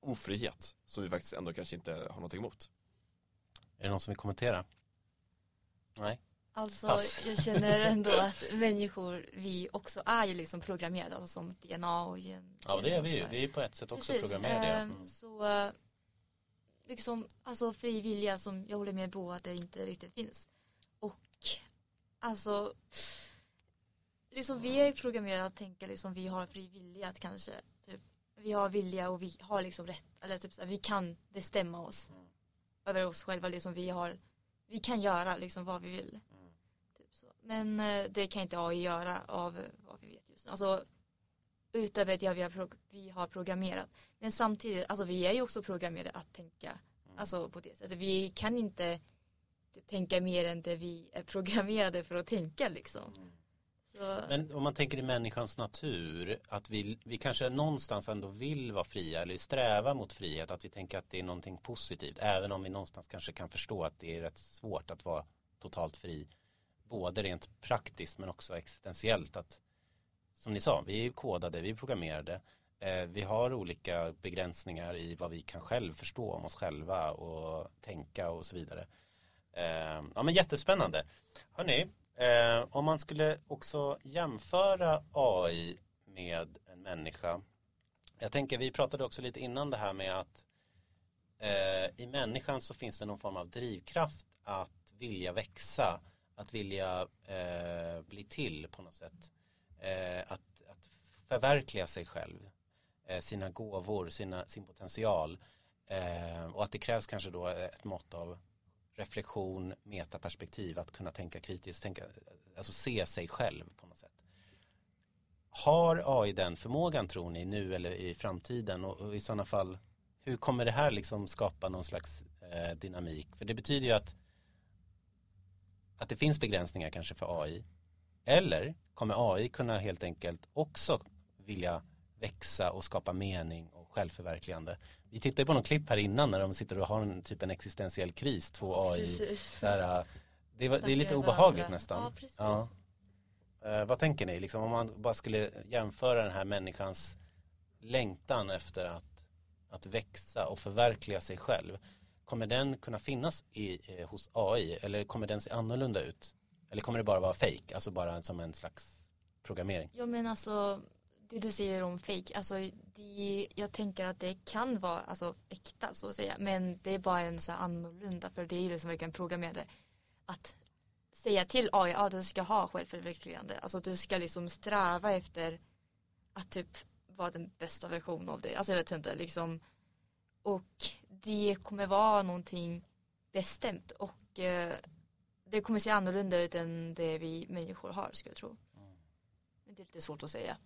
ofrihet som vi faktiskt ändå kanske inte har någonting emot. Är det någon som vill kommentera? Nej. Alltså Pass. jag känner ändå att människor, vi också är ju liksom programmerade, alltså som DNA och gen. Ja det är vi ju, vi är på ett sätt också Precis. programmerade. Ehm, mm. Så liksom, alltså fri vilja som jag håller med på att det inte riktigt finns. Och alltså, liksom vi är programmerade att tänka liksom vi har fri vilja att kanske, typ, vi har vilja och vi har liksom rätt, eller typ så här, vi kan bestämma oss mm. över oss själva, liksom vi har, vi kan göra liksom vad vi vill. Mm. Typ så. Men eh, det kan inte AI göra av vad vi vet just nu. Alltså, utöver det vi har, vi har programmerat. Men samtidigt, alltså vi är ju också programmerade att tänka mm. alltså på det sättet. Vi kan inte tänka mer än det vi är programmerade för att tänka liksom. Mm. Men om man tänker i människans natur, att vi, vi kanske någonstans ändå vill vara fria eller sträva mot frihet, att vi tänker att det är någonting positivt, även om vi någonstans kanske kan förstå att det är rätt svårt att vara totalt fri, både rent praktiskt men också existentiellt, att som ni sa, vi är kodade, vi är programmerade. Eh, vi har olika begränsningar i vad vi kan själv förstå om oss själva och tänka och så vidare. Eh, ja men jättespännande. Hörni, eh, om man skulle också jämföra AI med en människa. Jag tänker, vi pratade också lite innan det här med att i människan så finns det någon form av drivkraft att vilja växa, att vilja bli till på något sätt Eh, att, att förverkliga sig själv, eh, sina gåvor, sina, sin potential eh, och att det krävs kanske då ett mått av reflektion, metaperspektiv, att kunna tänka kritiskt, tänka, alltså se sig själv på något sätt. har AI den förmågan tror ni nu eller i framtiden och, och i sådana fall hur kommer det här liksom skapa någon slags eh, dynamik? För det betyder ju att att det finns begränsningar kanske för AI eller kommer AI kunna helt enkelt också vilja växa och skapa mening och självförverkligande. Vi tittade på någon klipp här innan när de sitter och har en typ en existentiell kris, två AI. Där, uh, det, var, det, är lite obehagligt nästan. Ja, ja. Uh, vad tänker ni, liksom, om man bara skulle jämföra den här människans längtan efter att, att växa och förverkliga sig själv. Kommer den kunna finnas i, eh, hos AI eller kommer den se annorlunda ut? Eller kommer det bara vara fake, alltså bara som en slags programmering? Jag menar alltså det du säger om fake, alltså det, jag tänker att det kan vara alltså, äkta så att säga, men det är bara en så annorlunda för det är ju liksom verkligen programmerade. Att säga till AI att du ska ha självförverkligande, alltså du ska liksom sträva efter att typ vara den bästa versionen av dig, alltså jag vet inte liksom. Och det kommer vara någonting bestämt. Och eh, det kommer se annorlunda ut än det vi människor har skulle jag tro. Men det är lite svårt att säga.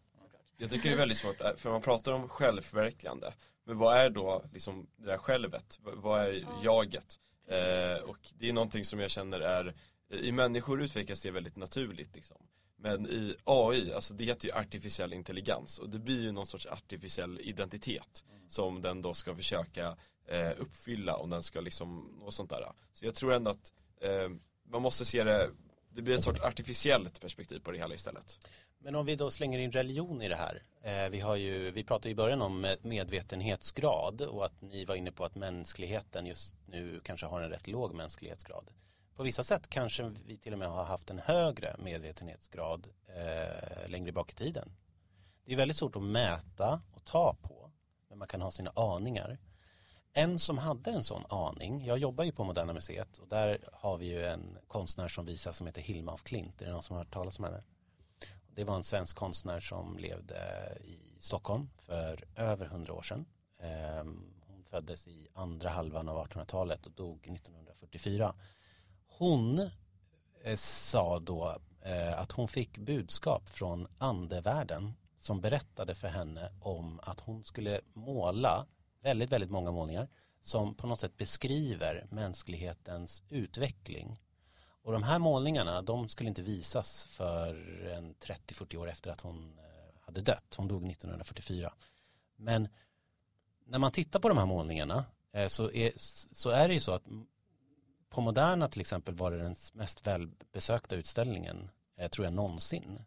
Jag tycker det är väldigt svårt, eh, för man pratar om självförverkligande. Men vad är då liksom det där självet? Vad är jaget? Eh, och det är någonting som jag känner är, i människor utvecklas det väldigt naturligt liksom. Men i AI, alltså det heter ju artificiell intelligens och det blir ju någon sorts artificiell identitet mm. som den då ska försöka eh, uppfylla om den ska liksom nå sånt där. Så jag tror ändå att eh, man måste se det, det blir ett sorts artificiellt perspektiv på det hela istället. Men om vi då slänger in religion i det här. Eh, vi, har ju, vi pratade i början om eh, medvetenhetsgrad och att ni var inne på att mänskligheten just nu kanske har en rätt låg mänsklighetsgrad. På vissa sätt kanske vi till och med har haft en högre medvetenhetsgrad eh, längre bak i tiden. Det är väldigt svårt att mäta och ta på, men man kan ha sina aningar. En som hade en sån aning, jag jobbar ju på Moderna Museet och där har vi ju en konstnär som visar som heter Hilma af Klint. Är det någon som har hört talas om henne? Det var en svensk konstnär som levde i Stockholm för över hundra år sedan. Ehm, hon föddes i andra halvan av 1800-talet och dog 1944. Hon eh, sa då eh, att hon fick budskap från andevärlden som berättade för henne om att hon skulle måla väldigt, väldigt många målningar som på något sätt beskriver mänsklighetens utveckling och de här målningarna, de skulle inte visas för en 30-40 år efter att hon eh, hade dött. Hon dog 1944. Men när man tittar på de här målningarna eh, så är, så är det ju så att på Moderna till exempel var det den mest välbesökta utställningen, eh, tror jag någonsin.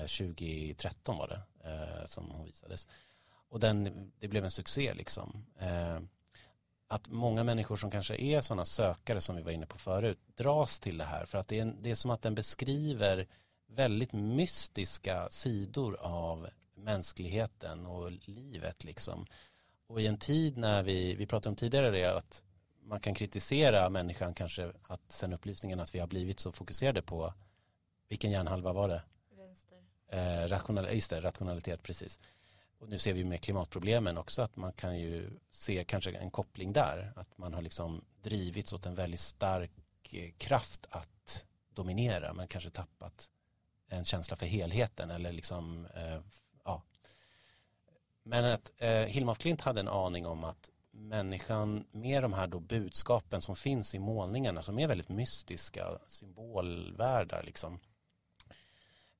2013 var det som hon visades. Och den, det blev en succé liksom att många människor som kanske är sådana sökare som vi var inne på förut dras till det här för att det är, det är som att den beskriver väldigt mystiska sidor av mänskligheten och livet liksom. Och i en tid när vi, vi pratade om tidigare det att man kan kritisera människan kanske att sen upplysningen att vi har blivit så fokuserade på vilken hjärnhalva var det? Vänster. Eh, rational, just det, rationalitet, precis och nu ser vi med klimatproblemen också att man kan ju se kanske en koppling där. Att man har liksom drivits åt en väldigt stark eh, kraft att dominera men kanske tappat en känsla för helheten eller liksom, eh, ja. Men att eh, Hilma af Klint hade en aning om att människan med de här då budskapen som finns i målningarna som är väldigt mystiska symbolvärldar liksom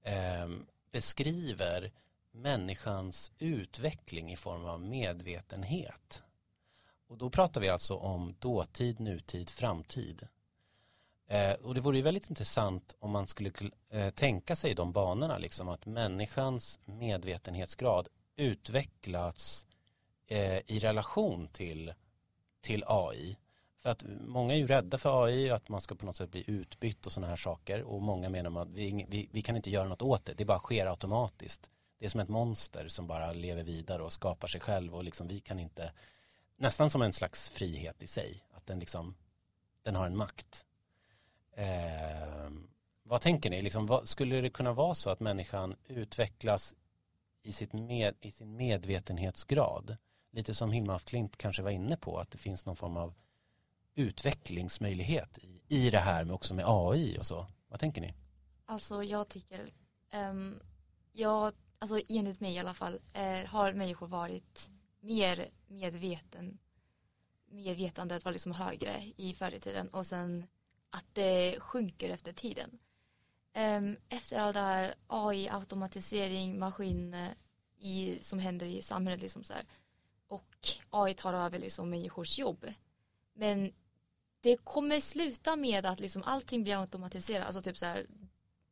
eh, beskriver människans utveckling i form av medvetenhet. Och då pratar vi alltså om dåtid, nutid, framtid. Eh, och det vore ju väldigt intressant om man skulle eh, tänka sig de banorna, liksom att människans medvetenhetsgrad utvecklats eh, i relation till, till AI. För att många är ju rädda för AI, att man ska på något sätt bli utbytt och sådana här saker. Och många menar att vi, vi, vi kan inte göra något åt det, det bara sker automatiskt det är som ett monster som bara lever vidare och skapar sig själv och liksom vi kan inte nästan som en slags frihet i sig att den liksom den har en makt. Eh, vad tänker ni? Liksom, vad, skulle det kunna vara så att människan utvecklas i, sitt med, i sin medvetenhetsgrad? Lite som Hilma af Klint kanske var inne på att det finns någon form av utvecklingsmöjlighet i, i det här med också med AI och så. Vad tänker ni? Alltså jag tycker um, jag alltså enligt mig i alla fall, eh, har människor varit mer medveten, medvetandet var liksom högre i förr i tiden och sen att det sjunker efter tiden. Um, efter all det här AI, automatisering, maskin eh, i, som händer i samhället liksom så här, och AI tar över liksom människors jobb. Men det kommer sluta med att liksom allting blir automatiserat, alltså typ så här,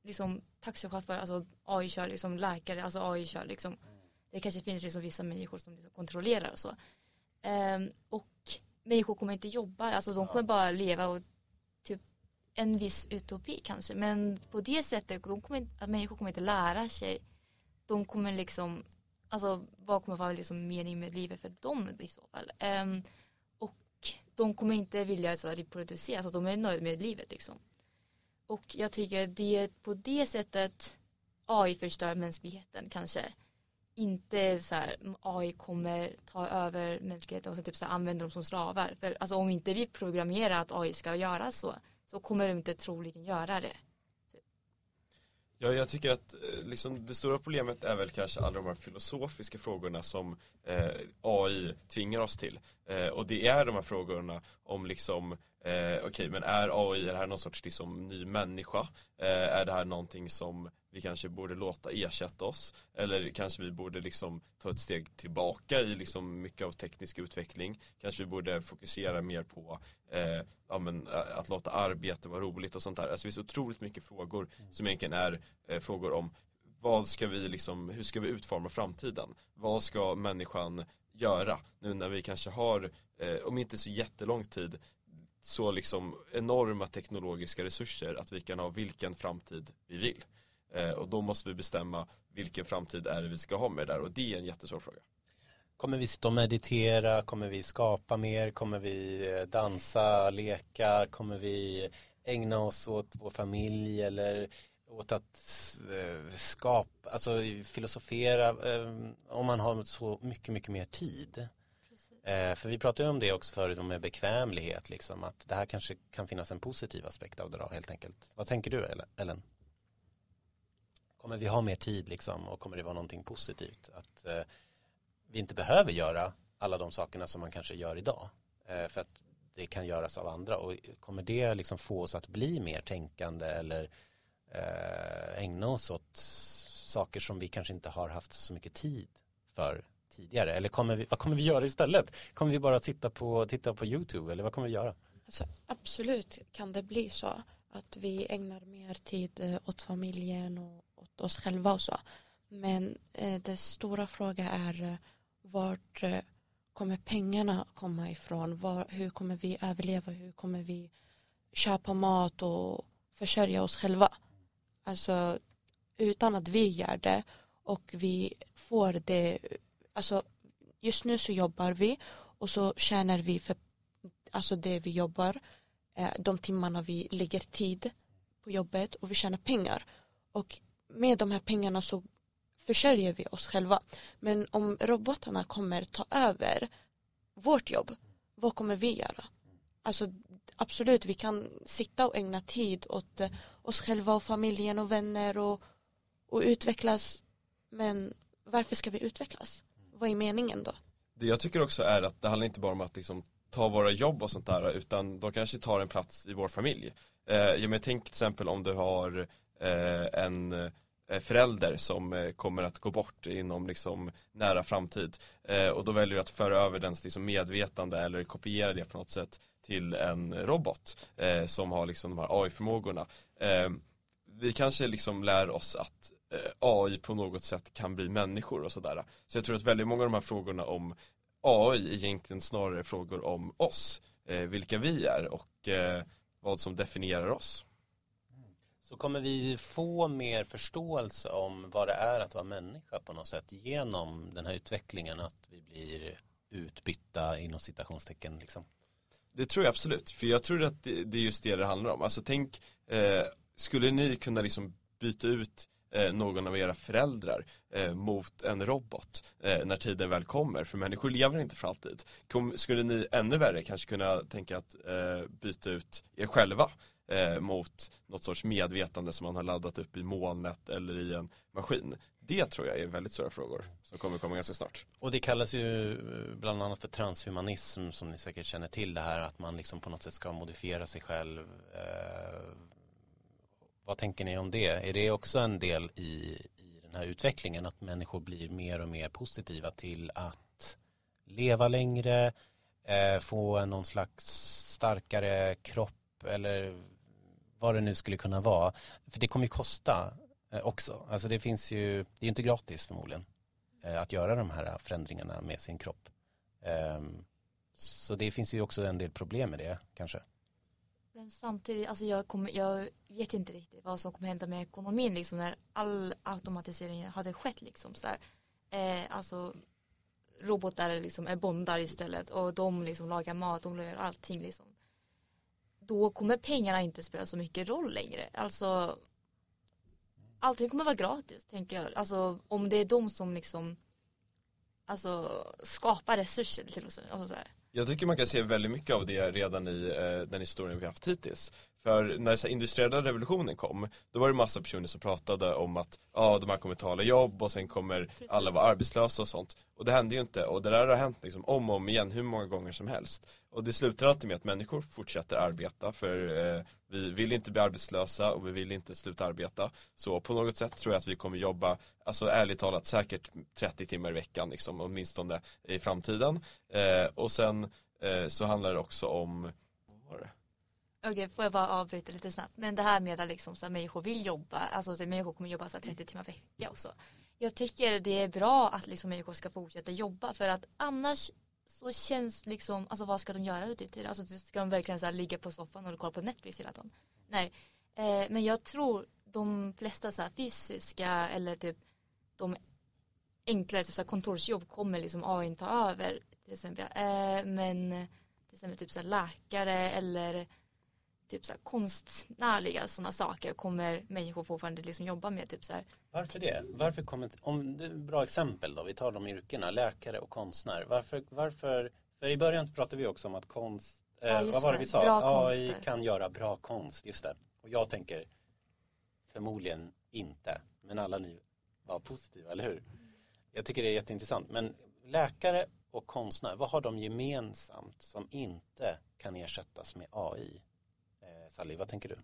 liksom taxichaufför, alltså AI kör liksom läkare, alltså AI kör liksom det kanske finns liksom vissa människor som liksom kontrollerar och så. Um, och människor kommer inte jobba, alltså de kommer bara leva och typ en viss utopi kanske. Men på det sättet, de kommer, att människor kommer inte lära sig. De kommer liksom, alltså vad kommer vara liksom mening med livet för dem i så fall. Um, och de kommer inte vilja alltså, reproducera, alltså de är nöjda med livet liksom. Och jag tycker det på det sättet AI förstör mänskligheten kanske inte så här AI kommer ta över mänskligheten och så typ så här, använder dem som slavar. För alltså om inte vi programmerar att AI ska göra så så kommer de inte troligen göra det. Ja, jag tycker att eh, liksom, det stora problemet är väl kanske alla de här filosofiska frågorna som eh, AI tvingar oss till. Eh, och det är de här frågorna om liksom, eh, okej okay, men är AI, är det här någon sorts liksom, ny människa? Eh, är det här någonting som vi kanske borde låta ersätta oss eller kanske vi borde liksom ta ett steg tillbaka i liksom mycket av teknisk utveckling. Kanske vi borde fokusera mer på eh, ja, men, att låta arbete vara roligt och sånt där. Alltså det finns otroligt mycket frågor som egentligen är eh, frågor om vad ska vi liksom, hur ska vi utforma framtiden? Vad ska människan göra? Nu när vi kanske har eh, om inte så jättelång tid så liksom enorma teknologiska resurser att vi kan ha vilken framtid vi vill och då måste vi bestämma vilken framtid är det vi ska ha med det där och det är en jättesvår fråga. Kommer vi sitta och meditera? Kommer vi skapa mer? Kommer vi eh, dansa, leka? Kommer vi ägna oss åt vår familj eller åt att eh, skapa, alltså filosofera om man har så mycket, mycket mer tid. Eh, för vi pratade om det också förut med bekvämlighet, liksom, att det här kanske kan finnas en positiv aspekt av det då, helt enkelt. Vad tänker du Ellen? Kommer vi ha mer tid liksom och kommer det vara någonting positivt att eh, vi inte behöver göra alla de sakerna som man kanske gör idag eh, för att det kan göras av andra och kommer det liksom få oss att bli mer tänkande eller eh, ägna oss åt saker som vi kanske inte har haft så mycket tid för tidigare eller kommer vi, vad kommer vi göra istället? Kommer vi bara sitta på, titta på YouTube eller vad kommer vi göra? Alltså, absolut kan det bli så att vi ägnar mer tid eh, åt familjen och åt oss själva och så. Men eh, den stora frågan är eh, vart eh, kommer pengarna komma ifrån? Var, hur kommer vi överleva? Hur kommer vi köpa mat och försörja oss själva? Alltså utan att vi gör det och vi får det, alltså just nu så jobbar vi och så tjänar vi för alltså det vi jobbar, eh, de timmarna vi lägger tid på jobbet och vi tjänar pengar. Och med de här pengarna så försörjer vi oss själva. Men om robotarna kommer ta över vårt jobb, vad kommer vi göra? Alltså absolut, vi kan sitta och ägna tid åt eh, oss själva och familjen och vänner och, och utvecklas. Men varför ska vi utvecklas? Vad är meningen då? Det jag tycker också är att det handlar inte bara om att liksom ta våra jobb och sånt där utan de kanske tar en plats i vår familj. Eh, jag men tänk till exempel om du har Eh, en eh, förälder som eh, kommer att gå bort inom liksom nära framtid. Eh, och då väljer du att föra över dens liksom medvetande eller kopiera det på något sätt till en robot som har liksom de här AI-förmågorna. vi kanske liksom lär oss att AI på något sätt kan bli människor och sådär. Så jag tror att väldigt många av de här frågorna om AI egentligen snarare frågor om oss, vilka vi är och vad som definierar oss. Så kommer vi få mer förståelse om vad det är att vara människa på något sätt genom den här utvecklingen att vi blir utbytta inom citationstecken liksom? Det tror jag absolut, för jag tror att det, det är just det det handlar om. Alltså tänk, eh, skulle ni kunna liksom byta ut eh, någon av era föräldrar eh, mot en robot eh, när tiden väl kommer, för människor lever inte för alltid. Kom, skulle ni ännu värre kanske kunna tänka att eh, byta ut er själva eh, mot något sorts medvetande som man har laddat upp i molnet eller i en maskin. Det tror jag är väldigt stora frågor som kommer komma ganska snart. Och det kallas ju eh, bland annat för transhumanism som ni säkert känner till det här att man liksom på något sätt ska modifiera sig själv. Eh, vad tänker ni om det? Är det också en del i, i den här utvecklingen att människor blir mer och mer positiva till att leva längre, eh, få någon slags starkare kropp eller vad det nu skulle kunna vara. För det kommer ju kosta eh, också. Alltså det finns ju, det är inte gratis förmodligen eh, att göra de här förändringarna med sin kropp. Ehm, så det finns ju också en del problem med det kanske. Men samtidigt, alltså jag, kommer, jag vet inte riktigt vad som kommer hända med ekonomin liksom när all automatisering hade skett liksom så här. Eh, alltså robotar liksom är bondar istället och de liksom lagar mat, de gör allting liksom. Då kommer pengarna inte spela så mycket roll längre. Alltså allting kommer vara gratis tänker jag. Alltså om det är de som liksom alltså skapar resurser till oss. Alltså, så här. Jag tycker man kan se väldigt mycket av det redan i eh, den historien vi haft hittills. För när så industriella revolutionen kom, då var det massa personer som pratade om att ja, de här kommer tala jobb och sen kommer Precis. alla vara arbetslösa och sånt. Och det hände ju inte och det där har hänt liksom om och om igen hur många gånger som helst. Och det slutar alltid med att människor fortsätter arbeta för eh, vi vill inte bli arbetslösa och vi vill inte sluta arbeta. Så på något sätt tror jag att vi kommer jobba, alltså ärligt talat säkert 30 timmar i veckan liksom, åtminstone i framtiden. Eh, och sen eh, så handlar det också om, vad var det? Okej, får jag bara avbryta lite snabbt. Men det här med att liksom, så här, människor vill jobba, alltså så här, människor kommer jobba så här, 30 timmar i vecka och så. Jag tycker det är bra att liksom, människor ska fortsätta jobba för att annars så känns liksom, alltså vad ska de göra ute i tiden? Alltså ska de verkligen så här, ligga på soffan och kolla på Netflix hela dagen? Nej, eh, men jag tror de flesta så här, fysiska eller typ de enklare typ, så här, kontorsjobb kommer liksom AI ta över till exempel. Eh, men till exempel typ så här, läkare eller typ så här, konstnärliga sådana saker kommer människor fortfarande liksom jobba med typ så här. Varför det? Varför kommer om bra exempel då, vi tar de yrkena, läkare och konstnär. Varför, varför, för i början pratade vi också om att konst, eh, Ja, vad var det. vi sa? Bra AI konster. kan göra bra konst, just det. Och jag tänker förmodligen inte, men alla ni var positiva, eller hur? Jag tycker det är jätteintressant, men läkare och konstnär, vad har de gemensamt som inte kan ersättas med AI? Sally, vad tänker du?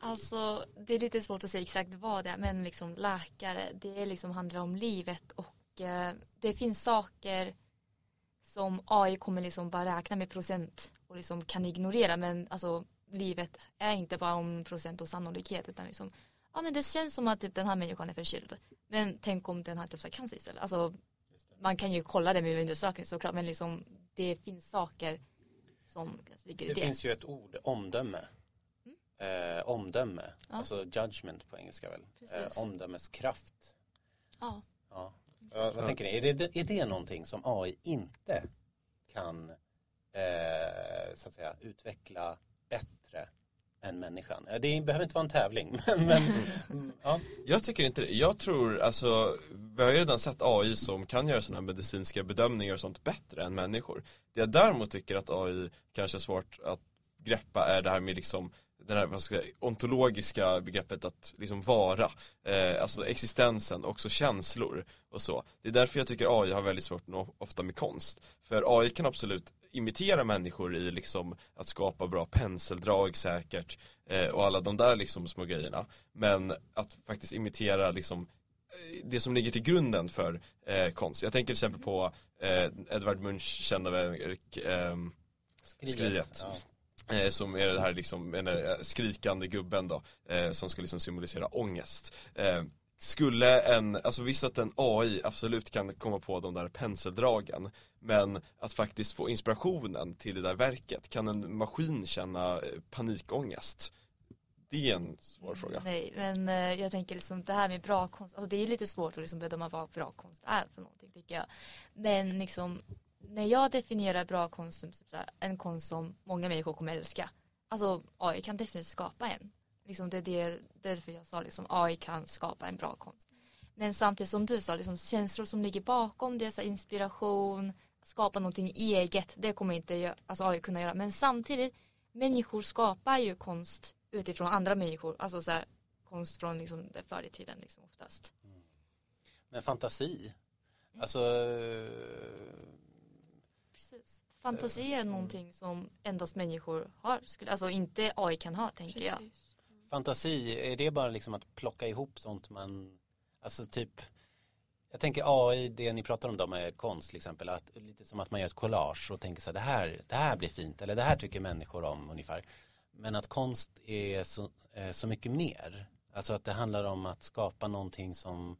Alltså det är lite svårt att säga exakt vad det är men liksom läkare det är liksom handlar om livet och eh, det finns saker som AI kommer liksom bara räkna med procent och liksom kan ignorera men alltså livet är inte bara om procent och sannolikhet utan liksom ja men det känns som att typ, den här människan är förkyld men tänk om den har typ så här cancer istället alltså man kan ju kolla det med undersökning såklart men liksom det finns saker som ligger i Det det. finns ju ett ord, omdöme. Eh, omdöme, Ja. alltså judgment på engelska väl. Eh, omdömeskraft. Ja. Ja. Ja, vad tänker ni? Är det, är det någonting som AI inte kan eh, så att säga, utveckla bättre än människan? Eh, Det behöver inte vara en tävling, men, men ja. Jag tycker inte det. Jag tror, alltså, vi har ju redan sett AI som kan göra sådana här medicinska bedömningar och sånt bättre än människor. Det jag däremot tycker att AI kanske är svårt att greppa är det här med liksom den här vad ska jag säga, ontologiska begreppet att liksom vara, eh, alltså existensen, också känslor och så. Det är därför jag tycker AI har väldigt svårt ofta med konst. För AI kan absolut imitera människor i liksom att skapa bra penseldrag säkert eh, och alla de där liksom små grejerna. Men att faktiskt imitera liksom eh, det som ligger till grunden för eh, konst. Jag tänker till exempel på eh, Edvard Munchs kända verk eh, Skriet. Ja. Eh, som är det här liksom, en, eh, skrikande gubben då, eh, som ska liksom symbolisera ångest. Eh, skulle en, alltså visst att en AI absolut kan komma på de där penseldragen, men att faktiskt få inspirationen till det där verket, kan en maskin känna eh, panikångest? Det är en svår fråga. Nej, men eh, jag tänker liksom det här med bra konst, alltså det är lite svårt att liksom bedöma vad bra konst är för någonting tycker jag. Men liksom när jag definierar bra konst typ som en konst som många människor kommer älska, alltså AI kan definitivt skapa en. Liksom det är det, därför jag sa liksom AI kan skapa en bra konst. Men samtidigt som du sa, liksom känslor som ligger bakom det, så inspiration, skapa någonting eget, det kommer inte alltså AI kunna göra. Men samtidigt, människor skapar ju konst utifrån andra människor, alltså så här, konst från liksom förr i tiden liksom oftast. Mm. Men fantasi, Mm. alltså Precis. Fantasi är någonting som endast människor har, skulle- alltså inte AI kan ha tänker jag. Precis. fantasi, är det bara liksom att plocka ihop sånt man, alltså typ jag tänker AI, det ni pratar om då med konst till exempel, att, lite som att man gör ett collage och tänker så här, det här, det här blir fint, eller det här tycker människor om ungefär. Men att konst är så, eh, så mycket mer. Alltså att det handlar om att skapa någonting som,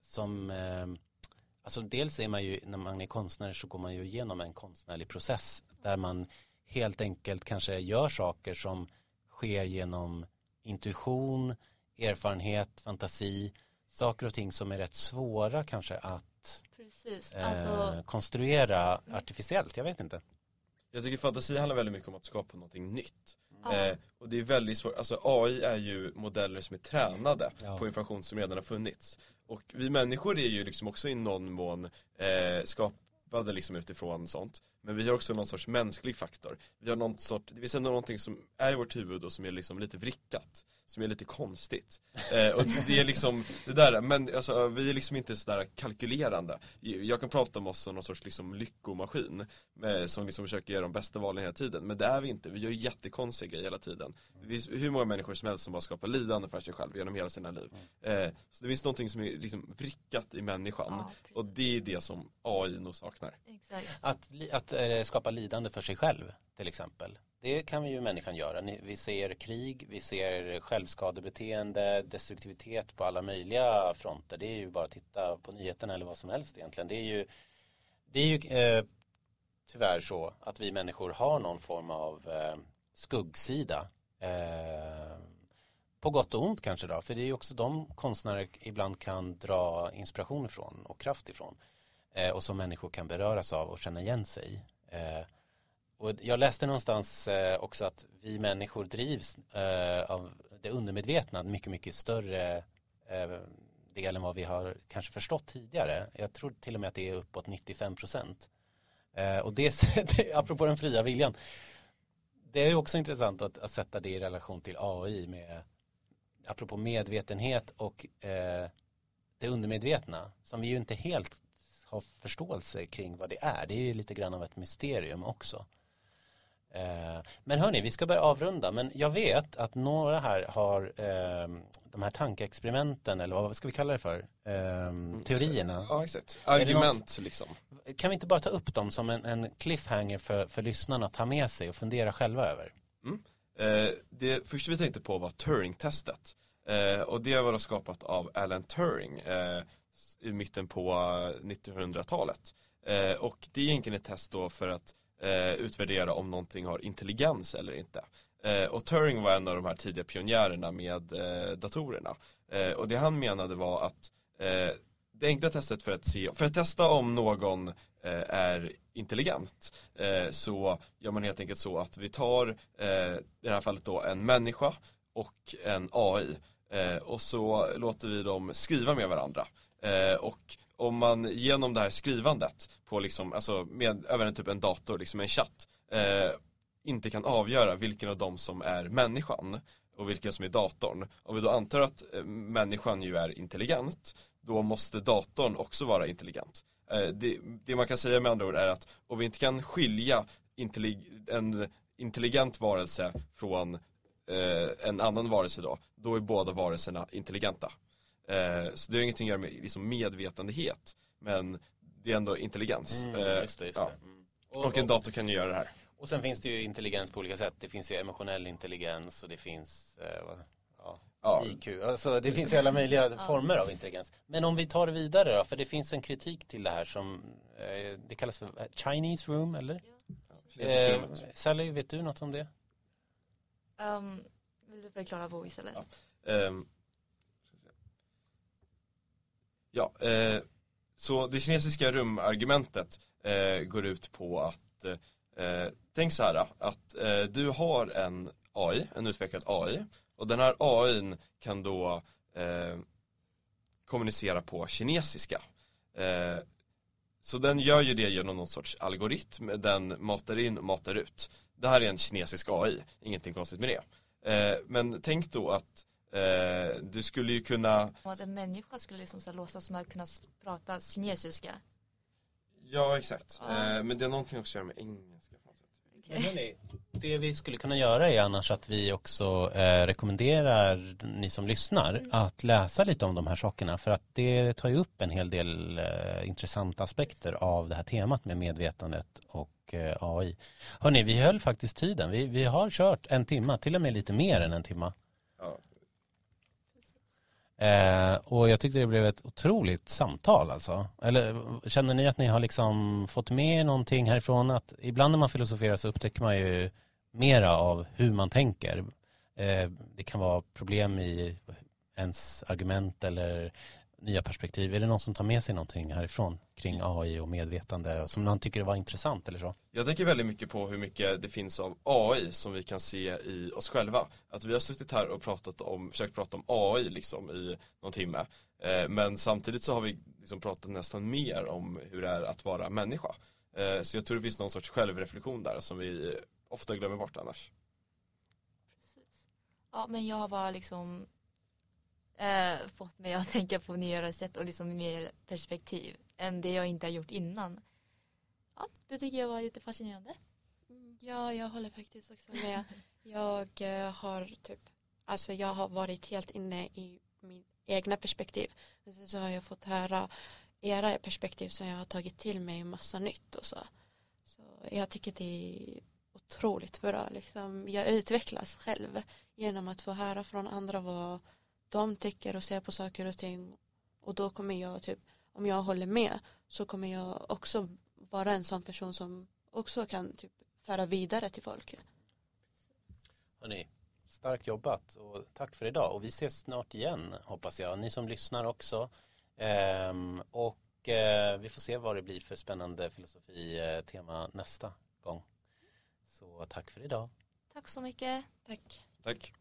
som eh, alltså dels är man ju, när man är konstnär så går man ju igenom en konstnärlig process där man helt enkelt kanske gör saker som sker genom intuition, erfarenhet, fantasi, saker och ting som är rätt svåra kanske att Precis. eh, Alltså, konstruera artificiellt, jag vet inte. Jag tycker fantasi handlar väldigt mycket om att skapa någonting nytt. ja, Eh, och det är väldigt svårt, alltså AI är ju modeller som är tränade Ja. på information som redan har funnits. Och vi människor är ju liksom också i någon mån eh, skapade liksom utifrån sånt. Men vi har också någon sorts mänsklig faktor. Vi har någon sort, det finns ändå någonting som är i vårt huvud och som är liksom lite vrickat. Som är lite konstigt. Eh, och det är liksom, det där, men alltså, vi är liksom inte sådär kalkylerande. Jag kan prata om oss som någon sorts liksom lyckomaskin. Med, som liksom försöker göra de bästa valen hela tiden. Men det är vi inte, vi gör jättekonstiga grejer hela tiden. Finns hur många människor som helst som bara skapar lidande för sig själv genom hela sina liv. Eh, så det finns någonting som är liksom vrickat i människan. ja. Och det är det som AI nog saknar. Exakt. Att, att eh, skapa lidande för sig själv till exempel. Det kan vi ju människan göra. Vi ser krig, vi ser självskadebeteende, destruktivitet på alla möjliga fronter. Det är ju bara att titta på nyheterna eller vad som helst egentligen. Det är ju, det är ju eh, tyvärr så att vi människor har någon form av eh, skuggsida. Eh, på gott och ont kanske då, för det är ju också de konstnärer ibland kan dra inspiration ifrån och kraft ifrån eh, och som människor kan beröras av och känna igen sig i. Eh, och jag läste någonstans eh, också att vi människor drivs eh, av det undermedvetna mycket, mycket större eh, del än vad vi har kanske förstått tidigare. Jag tror till och med att det är uppåt 95 procent. Eh, och det, apropå den fria viljan, det är ju också intressant att, att sätta det i relation till AI med apropå medvetenhet och eh, det undermedvetna som vi ju inte helt har förståelse kring vad det är. Det är ju lite grann av ett mysterium också. Eh, men hörni, vi ska börja avrunda. Men jag vet att några här har eh, de här tankeexperimenten eller vad ska vi kalla det för? Eh, teorierna. Ja exakt. Argument liksom. Kan vi inte bara ta upp dem som en, en cliffhanger för, för lyssnarna att ta med sig och fundera själva över? Eh, det första vi tänkte på var Turing-testet. Eh, och det var då skapat av Alan Turing eh, i mitten på eh, 1900-talet. Eh, och det är egentligen ett test då för att eh, utvärdera om någonting har intelligens eller inte. Eh, och Turing var en av de här tidiga pionjärerna med eh, datorerna. Eh, och det han menade var att eh, det enkla testet för att se, för att testa om någon eh, är intelligent eh, så gör man helt enkelt så att vi tar eh, i det här fallet då en människa och en AI eh, och så låter vi dem skriva med varandra. Eh, och om man genom det här skrivandet på liksom, alltså med, över en typ en dator, liksom en chatt, eh, inte kan avgöra vilken av dem som är människan och vilken som är datorn. Om vi då antar att eh, människan ju är intelligent, då måste datorn också vara intelligent. Eh, det, det man kan säga med andra ord är att om vi inte kan skilja intellig, en intelligent varelse från eh, en annan varelse då, då är båda varelserna intelligenta. Eh, så det har ingenting att göra med liksom, medvetenhet, men det är ändå intelligens. Eh, Mm, just det, just ja. det. Mm. Och en dator kan ju göra det här. Och sen finns det ju intelligens på olika sätt. Det finns ju emotionell intelligens och det finns eh, vad- ja, Ja, IQ. Alltså det finns ju alla möjliga former av intelligens. Men om vi tar det vidare då, för det finns en kritik till det här som eh, det kallas för eh, Chinese room eller? kinesiska Eh. Sally, vet du något om det? Um, vill du förklara Bo istället? Ja. Ehm, ja, eh, så det kinesiska rumargumentet eh, går ut på att eh, tänk så här att eh, du har en AI, en utvecklad AI och den här AI kan då eh, kommunicera på kinesiska. Eh, så den gör ju det genom någon sorts algoritm, den matar in och matar ut. Det här är en kinesisk AI, ingenting konstigt med det. Eh, men tänk då att eh, du skulle ju kunna Om att en människa skulle liksom så här låtsas som att kunna prata kinesiska. Ja exakt, Ja. Eh, men det är någonting också att göra med engelska på något sätt. Men hörni, det vi skulle kunna göra är annars att vi också eh, rekommenderar ni som lyssnar att läsa lite om de här sakerna för att det tar ju upp en hel del eh, intressanta aspekter av det här temat med medvetandet och eh, AI. Hörni, vi höll faktiskt tiden. Vi, vi har kört en timma, till och med lite mer än en timma. Eh, och jag tyckte det blev ett otroligt samtal alltså. Eller känner ni att ni har liksom fått med er någonting härifrån? Att ibland när man filosoferar så upptäcker man ju mera av hur man tänker. Eh, det kan vara problem i ens argument eller nya perspektiv. Är det någon som tar med sig någonting härifrån kring AI och medvetande som man tycker var intressant eller så? Jag tänker väldigt mycket på hur mycket det finns av AI som vi kan se i oss själva. Att vi har suttit här och pratat om, försökt prata om AI liksom i någon timme. Eh, men samtidigt så har vi liksom pratat nästan mer om hur det är att vara människa. Eh, så jag tror det finns någon sorts självreflektion där som vi ofta glömmer bort annars. Ja men jag bara liksom eh, fått mig att tänka på nyare sätt och liksom mer perspektiv än det jag inte har gjort innan. Ja, det tycker jag var lite fascinerande. Mm, ja, jag håller faktiskt också med. Jag eh, har typ, alltså jag har varit helt inne i min egna perspektiv. Men sen så har jag fått höra era perspektiv som jag har tagit till mig massa nytt och så. Så jag tycker det är otroligt bra. Liksom, jag utvecklas själv genom att få höra från andra vad de tycker och ser på saker och ting. Och då kommer jag typ, om jag håller med så kommer jag också vara en sån person som också kan typ föra vidare till folk. Hörrni, starkt jobbat och tack för idag och vi ses snart igen hoppas jag. Ni som lyssnar också. Ehm, och eh, vi får se vad det blir för spännande filosofi-tema nästa gång. Så tack för idag. Tack så mycket. Tack. Tack.